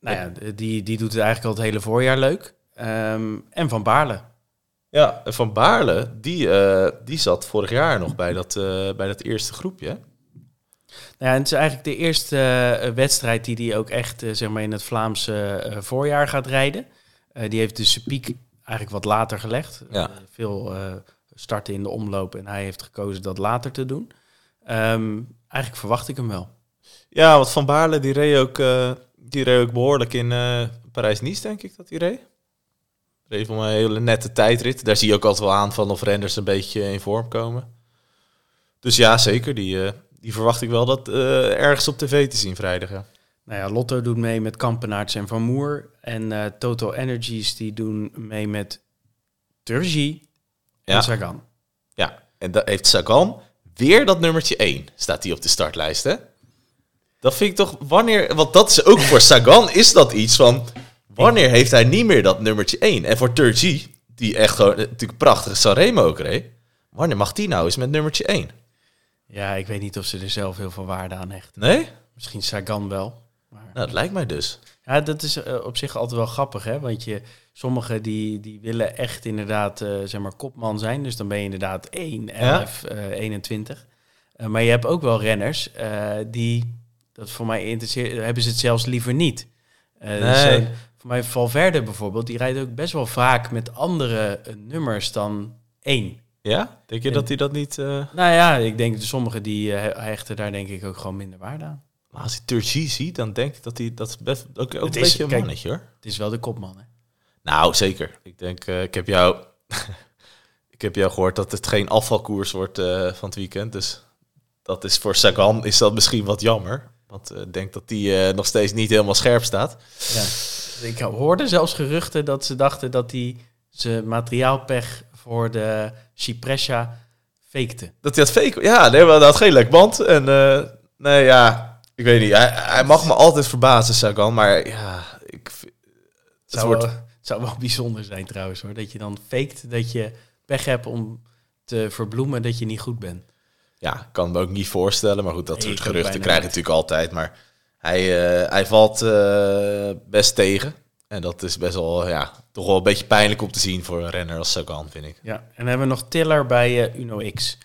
nou ja, die, die doet het eigenlijk al het hele voorjaar leuk. Ehm, en Van Baarle. Ja, en Van Baarle, die, die zat vorig jaar nog bij dat, bij dat eerste groepje. Nou ja, het is eigenlijk de eerste wedstrijd die hij ook echt zeg maar in het Vlaamse voorjaar gaat rijden. Die heeft dus zijn piek eigenlijk wat later gelegd. Ja. Veel starten in de omloop en hij heeft gekozen dat later te doen. Ehm, eigenlijk verwacht ik hem wel. Ja, want Van Baarle die reed ook, eh, die reed ook behoorlijk in eh, Parijs-Nice, denk ik dat hij reed. Reed voor een hele nette tijdrit. Daar zie je ook altijd wel aan van of renners een beetje in vorm komen. Dus ja, zeker. Die, eh, die verwacht ik wel dat ergens op tv te zien vrijdag. Ja. Nou ja, Lotto doet mee met Kampenaerts en Van Moer. En Total Energies die doen mee met Turgi en Ja. Sagan. ja, en dat heeft Sagan weer dat nummertje 1. Staat hij op de startlijst, hè? Dat vind ik toch, wanneer... Want dat is ook voor Sagan is dat iets van... Wanneer heeft hij niet meer dat nummertje 1? En voor Turgi, die echt gewoon natuurlijk prachtige Sanremo ook reed... Wanneer mag die nou eens met nummertje 1? Ja, ik weet niet of ze er zelf heel veel waarde aan hechten. Nee? Misschien Sagan wel. Maar... Nou, dat lijkt mij dus. Ja, dat is eh, op zich altijd wel grappig, hè? Want je, sommigen die, die willen echt inderdaad, eh, zeg maar, kopman zijn. Dus dan ben je inderdaad 1, 11, eh 21. Eh, maar je hebt ook wel renners die, dat voor mij interesseert, hebben ze het zelfs liever niet. Dus, Nee. eh, voor mij Valverde bijvoorbeeld, die rijdt ook best wel vaak met andere nummers dan 1. Ja? Denk je En- dat hij dat niet... Nou ja, ik denk dat sommigen die hechten daar denk ik ook gewoon minder waarde aan. Maar als hij Turgi ziet, dan denk ik dat hij... Dat is best, ook, ook Het een is- beetje een kijk- mannetje, hoor. Het is wel de kopman, hè? Nou, zeker. Ik denk, eh, ik heb jou... [LAUGHS] ik heb jou gehoord dat het geen afvalkoers wordt eh, van het weekend. Dus dat is voor Sagan is dat misschien wat jammer. Want eh, ik denk dat die nog steeds niet helemaal scherp staat. Ja. Ik hoorde zelfs geruchten dat ze dachten dat hij zijn materiaalpech voor de Cipressia fakte. Dat hij had fake... Ja, nee, maar dat had geen lekband. En nee, ja... Ik weet niet. Hij, hij mag me altijd verbazen, Sagan. Maar ja, ik... Het Zou, wordt... wel, zou wel [LAUGHS] bijzonder zijn trouwens hoor. Dat je dan faked dat je pech hebt om te verbloemen dat je niet goed bent. Ja, kan me ook niet voorstellen. Maar goed, dat Nee, soort geruchten krijg je natuurlijk altijd. Maar hij, eh, hij valt eh, best tegen. En dat is best wel, ja, toch wel een beetje pijnlijk om te zien voor een renner als Sagan, vind ik. Ja, en dan hebben we nog Tiller bij eh, Uno X.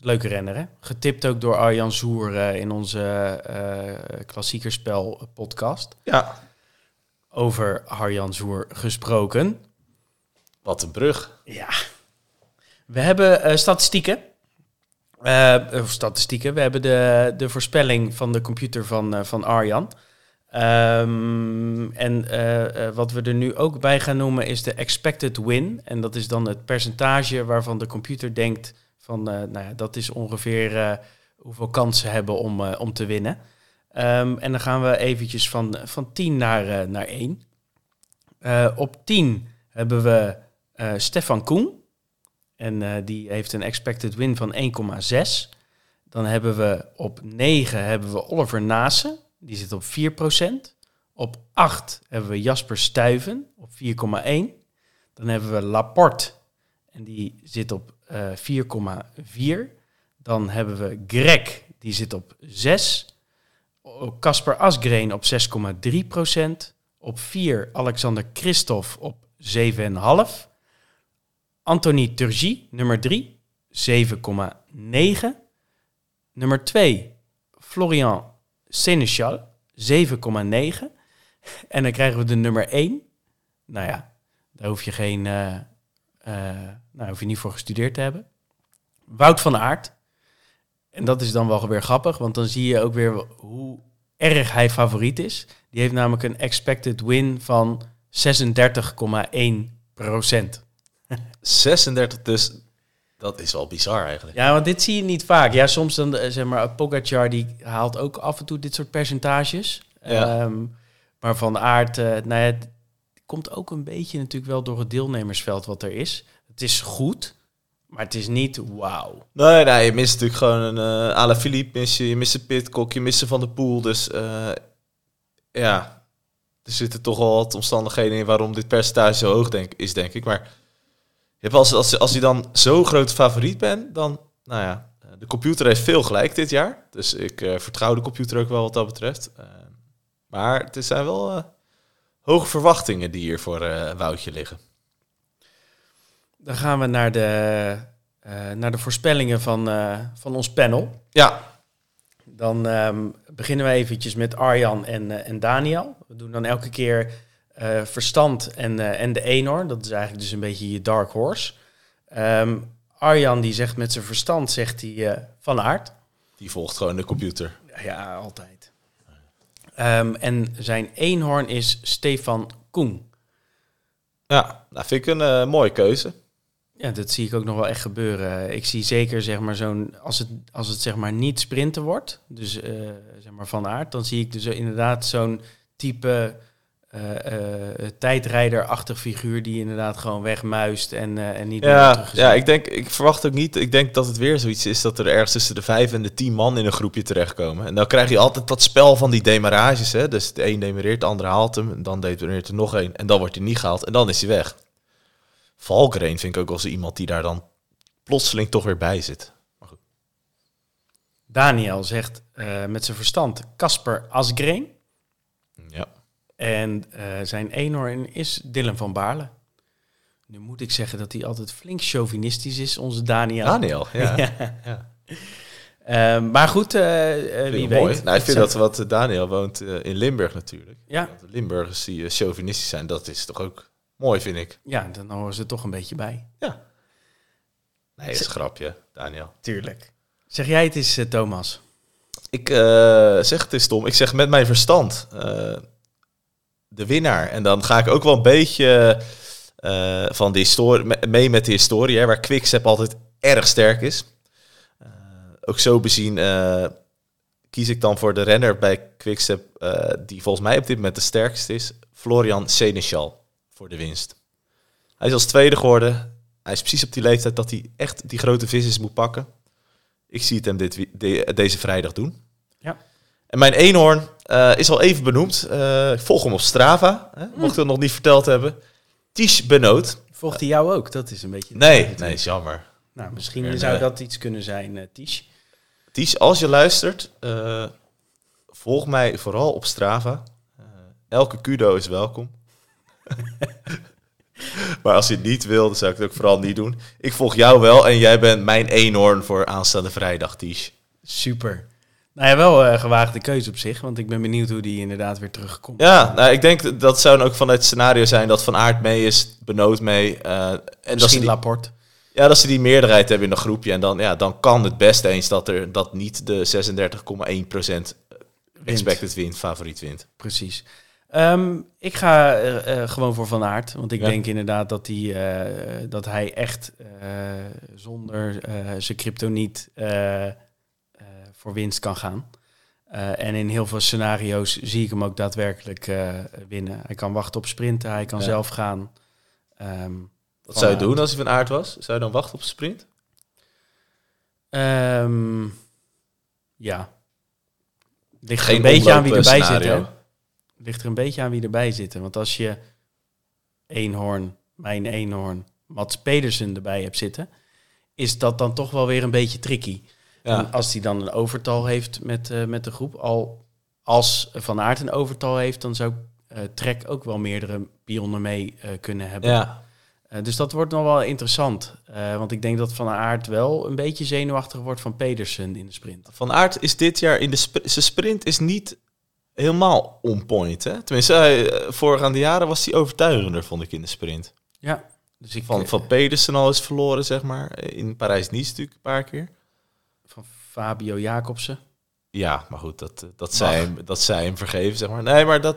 Leuke renner hè? Getipt ook door Arjan Zoer eh, in onze eh klassiekerspel podcast. Ja. Over Arjan Zoer gesproken. Wat een brug. Ja. We hebben eh, statistieken. Of statistieken. We hebben de, de voorspelling van de computer van, van Arjan. Ehm, en wat we er nu ook bij gaan noemen is de expected win. En dat is dan het percentage waarvan de computer denkt van, eh, nou ja, dat is ongeveer eh, hoeveel kansen hebben om, eh, om te winnen. Ehm, en dan gaan we eventjes van, van 10 naar, naar 1. Eh, op 10 hebben we Stefan Koen. En die heeft een expected win van 1,6. Dan hebben we op 9 hebben we Oliver Nase. Die zit op 4%. Op 8 hebben we Jasper Stuyven op 4,1. Dan hebben we Laporte. En die zit op eh 4,4. Dan hebben we Greg. Die zit op 6. Casper Asgreen op 6,3%. Op 4 Alexander Christophe op 7,5. Anthony Turgi, nummer 3, 7,9. Nummer 2, Florian Seneschal, 7,9. En dan krijgen we de nummer 1. Nou ja, daar hoef je, geen, eh, eh, nou, hoef je niet voor gestudeerd te hebben. Wout van Aert. En dat is dan wel weer grappig, want dan zie je ook weer hoe erg hij favoriet is. Die heeft namelijk een expected win van 36,1 procent. 36, dus dat is wel bizar eigenlijk. Ja, want dit zie je niet vaak. Ja, soms dan, eh, zeg maar, Pogacar die haalt ook af en toe dit soort percentages. Ja. Ehm, maar Van Aert, eh nou ja, het komt ook een beetje natuurlijk wel door het deelnemersveld wat er is. Het is goed, maar het is niet wauw. Nee, nee, je mist natuurlijk gewoon een uh, Philippe, mis je, je mist een Pitcock, je mist Van der Poel. Dus eh, ja, er zitten toch wel wat omstandigheden in waarom dit percentage zo hoog denk, is, denk ik. Maar je hebt als, als, als je dan zo groot favoriet bent, dan, nou ja, de computer heeft veel gelijk dit jaar. Dus ik eh, vertrouw de computer ook wel wat dat betreft. Maar het zijn wel hoge verwachtingen die hier voor Woutje liggen. Dan gaan we naar de, uh, naar de voorspellingen van, uh, van ons panel. Ja. Dan ehm, beginnen we eventjes met Arjan en, eh, en Daniel. We doen dan elke keer eh, Verstand en, eh, en de eenhoorn. Dat is eigenlijk dus een beetje je dark horse. Ehm, Arjan die zegt met zijn verstand, zegt hij eh, van aard. Die volgt gewoon de computer. Ja, altijd. Ehm, en zijn eenhoorn is Stefan Koen. Ja, nou vind ik een eh, mooie keuze. Ja, dat zie ik ook nog wel echt gebeuren. Ik zie zeker, zeg maar, zo'n... Als het, als het zeg maar niet sprinten wordt, dus eh, zeg maar van aard... dan zie ik dus inderdaad zo'n type eh, eh, tijdrijderachtig figuur... die inderdaad gewoon wegmuist en, en niet meer Ja, teruggezien. ja, ik denk, ik verwacht ook niet. Ik denk dat het weer zoiets is dat er ergens tussen de vijf en de tien man in een groepje terechtkomen. En dan krijg je altijd dat spel van die demarages. Hè? Dus de een demareert, de andere haalt hem. En dan demareert er nog één. En dan wordt hij niet gehaald. En dan is hij weg. Valkrein vind ik ook zo iemand die daar dan plotseling toch weer bij zit. Daniel zegt eh, met zijn verstand Casper Asgreen. Ja. En eh, zijn eenhoorn is Dylan van Baarle. Nu moet ik zeggen dat hij altijd flink chauvinistisch is, onze Daniel. Daniel, ja. [LAUGHS] Ja. ja. Ehm, maar goed, Vind wie ik weet. mooi. Nou, ik vind dat wat Daniel woont in Limburg natuurlijk. Ja, de Limburgers die chauvinistisch zijn, dat is toch ook mooi, vind ik. ja, dan horen ze er toch een beetje bij. Ja. Nee, dat is een grapje, Daniel. Tuurlijk. Zeg jij het is Thomas? Ik eh, zeg het is stom. Ik zeg met mijn verstand eh, de winnaar. En dan ga ik ook wel een beetje eh, van de historie, me- mee met de historie, hè, waar Quickstep altijd erg sterk is. Eh, ook zo bezien eh, kies ik dan voor de renner bij Quickstep eh, die volgens mij op dit moment de sterkste is, Florian Seneschal, voor de winst. Hij is als tweede geworden. Hij is precies op die leeftijd dat hij echt die grote visjes moet pakken. Ik zie het hem dit, de- deze vrijdag doen. Ja. En mijn eenhoorn eh, is al even benoemd. Eh, ik volg hem op Strava, hè, mocht ik dat nog niet verteld hebben. Ties Benoot. Volgt hij jou ook? Dat is een beetje... Nee, nee, is jammer. Nou, misschien En, zou dat iets kunnen zijn, eh Ties. Ties, als je luistert, eh, volg mij vooral op Strava. Elke kudo is welkom. [LAUGHS] maar als je het niet wil, dan zou ik het ook vooral niet doen. Ik volg jou wel en jij bent mijn eenhoorn voor aanstaande vrijdag, Ties. Super. Nou ja, wel een gewaagde keuze op zich, want ik ben benieuwd hoe die inderdaad weer terugkomt. Ja, nou, ik denk dat- dat zou ook vanuit het scenario zijn dat Van Aert mee is, Benoot mee. eh, en dat ze, Misschien die, Laporte. ja, dat ze die meerderheid hebben in een groepje. En dan, ja, dan kan het best eens dat er dat niet de 36,1% expected win favoriet wint. Precies. Ehm, ik ga eh, eh, gewoon voor Van Aert. Want ik Ja. denk inderdaad dat, die, eh, dat hij echt zonder zijn kryptoniet eh, eh, voor winst kan gaan. En in heel veel scenario's zie ik hem ook daadwerkelijk winnen. Hij kan wachten op sprinten, hij kan Ja. zelf gaan. Ehm, Wat zou je doen als hij Van Aert was? Zou je dan wachten op sprint? ehm, ja. Ligt Geen een beetje aan wie erbij eh, zit. Hè? Ligt er een beetje aan wie erbij zit. Want als je Eenhoorn, mijn Eenhoorn, Mats Pedersen erbij hebt zitten, is dat dan toch wel weer een beetje tricky. En Ja. als hij dan een overtal heeft met, eh, met de groep, al als Van Aert een overtal heeft, dan zou eh Trek ook wel meerdere pionnen mee eh, kunnen hebben. ja. Dus dat wordt nog wel interessant. Want ik denk dat Van Aert wel een beetje zenuwachtig wordt van Pedersen in de sprint. Van Aert is dit jaar in de sp zijn sprint is niet helemaal on point. Hè? Tenminste, hij, eh, voorgaande jaren was hij overtuigender, vond ik in de sprint. Ja, dus ik, Van, eh, van Pedersen al is verloren, zeg maar. In Parijs-Nice natuurlijk een paar keer. van Fabio Jacobsen. Ja, maar goed, dat, eh, dat, zij hem, dat zij hem vergeven, zeg maar. Nee, maar dat,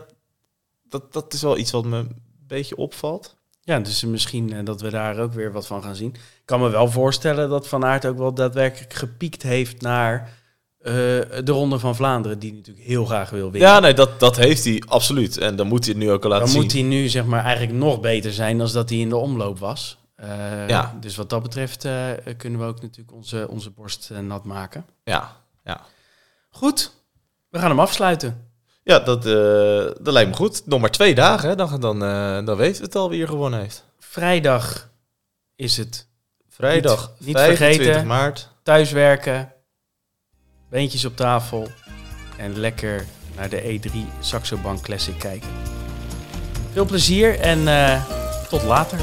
dat, dat is wel iets wat me een beetje opvalt. Ja, dus misschien dat we daar ook weer wat van gaan zien. Ik kan me wel voorstellen dat Van Aert ook wel daadwerkelijk gepiekt heeft naar eh, de Ronde van Vlaanderen, die natuurlijk heel graag wil winnen. Ja, nee, dat, dat heeft hij absoluut. En dan moet hij het nu ook al laten Dan zien. moet hij nu zeg maar eigenlijk nog beter zijn dan dat hij in de omloop was. Eh, Ja. Dus wat dat betreft eh, kunnen we ook natuurlijk onze, onze borst nat maken. Ja, ja. Goed, we gaan hem afsluiten. ja dat, dat lijkt me goed. Nog maar twee dagen, hè? Dan, dan, dan weten we het al wie er gewonnen heeft. Vrijdag is het Vrijdag, Niet- niet 25 vergeten. maart. thuiswerken, beentjes op tafel en lekker naar de E3 Saxo Bank Classic kijken. Veel plezier en eh, tot later.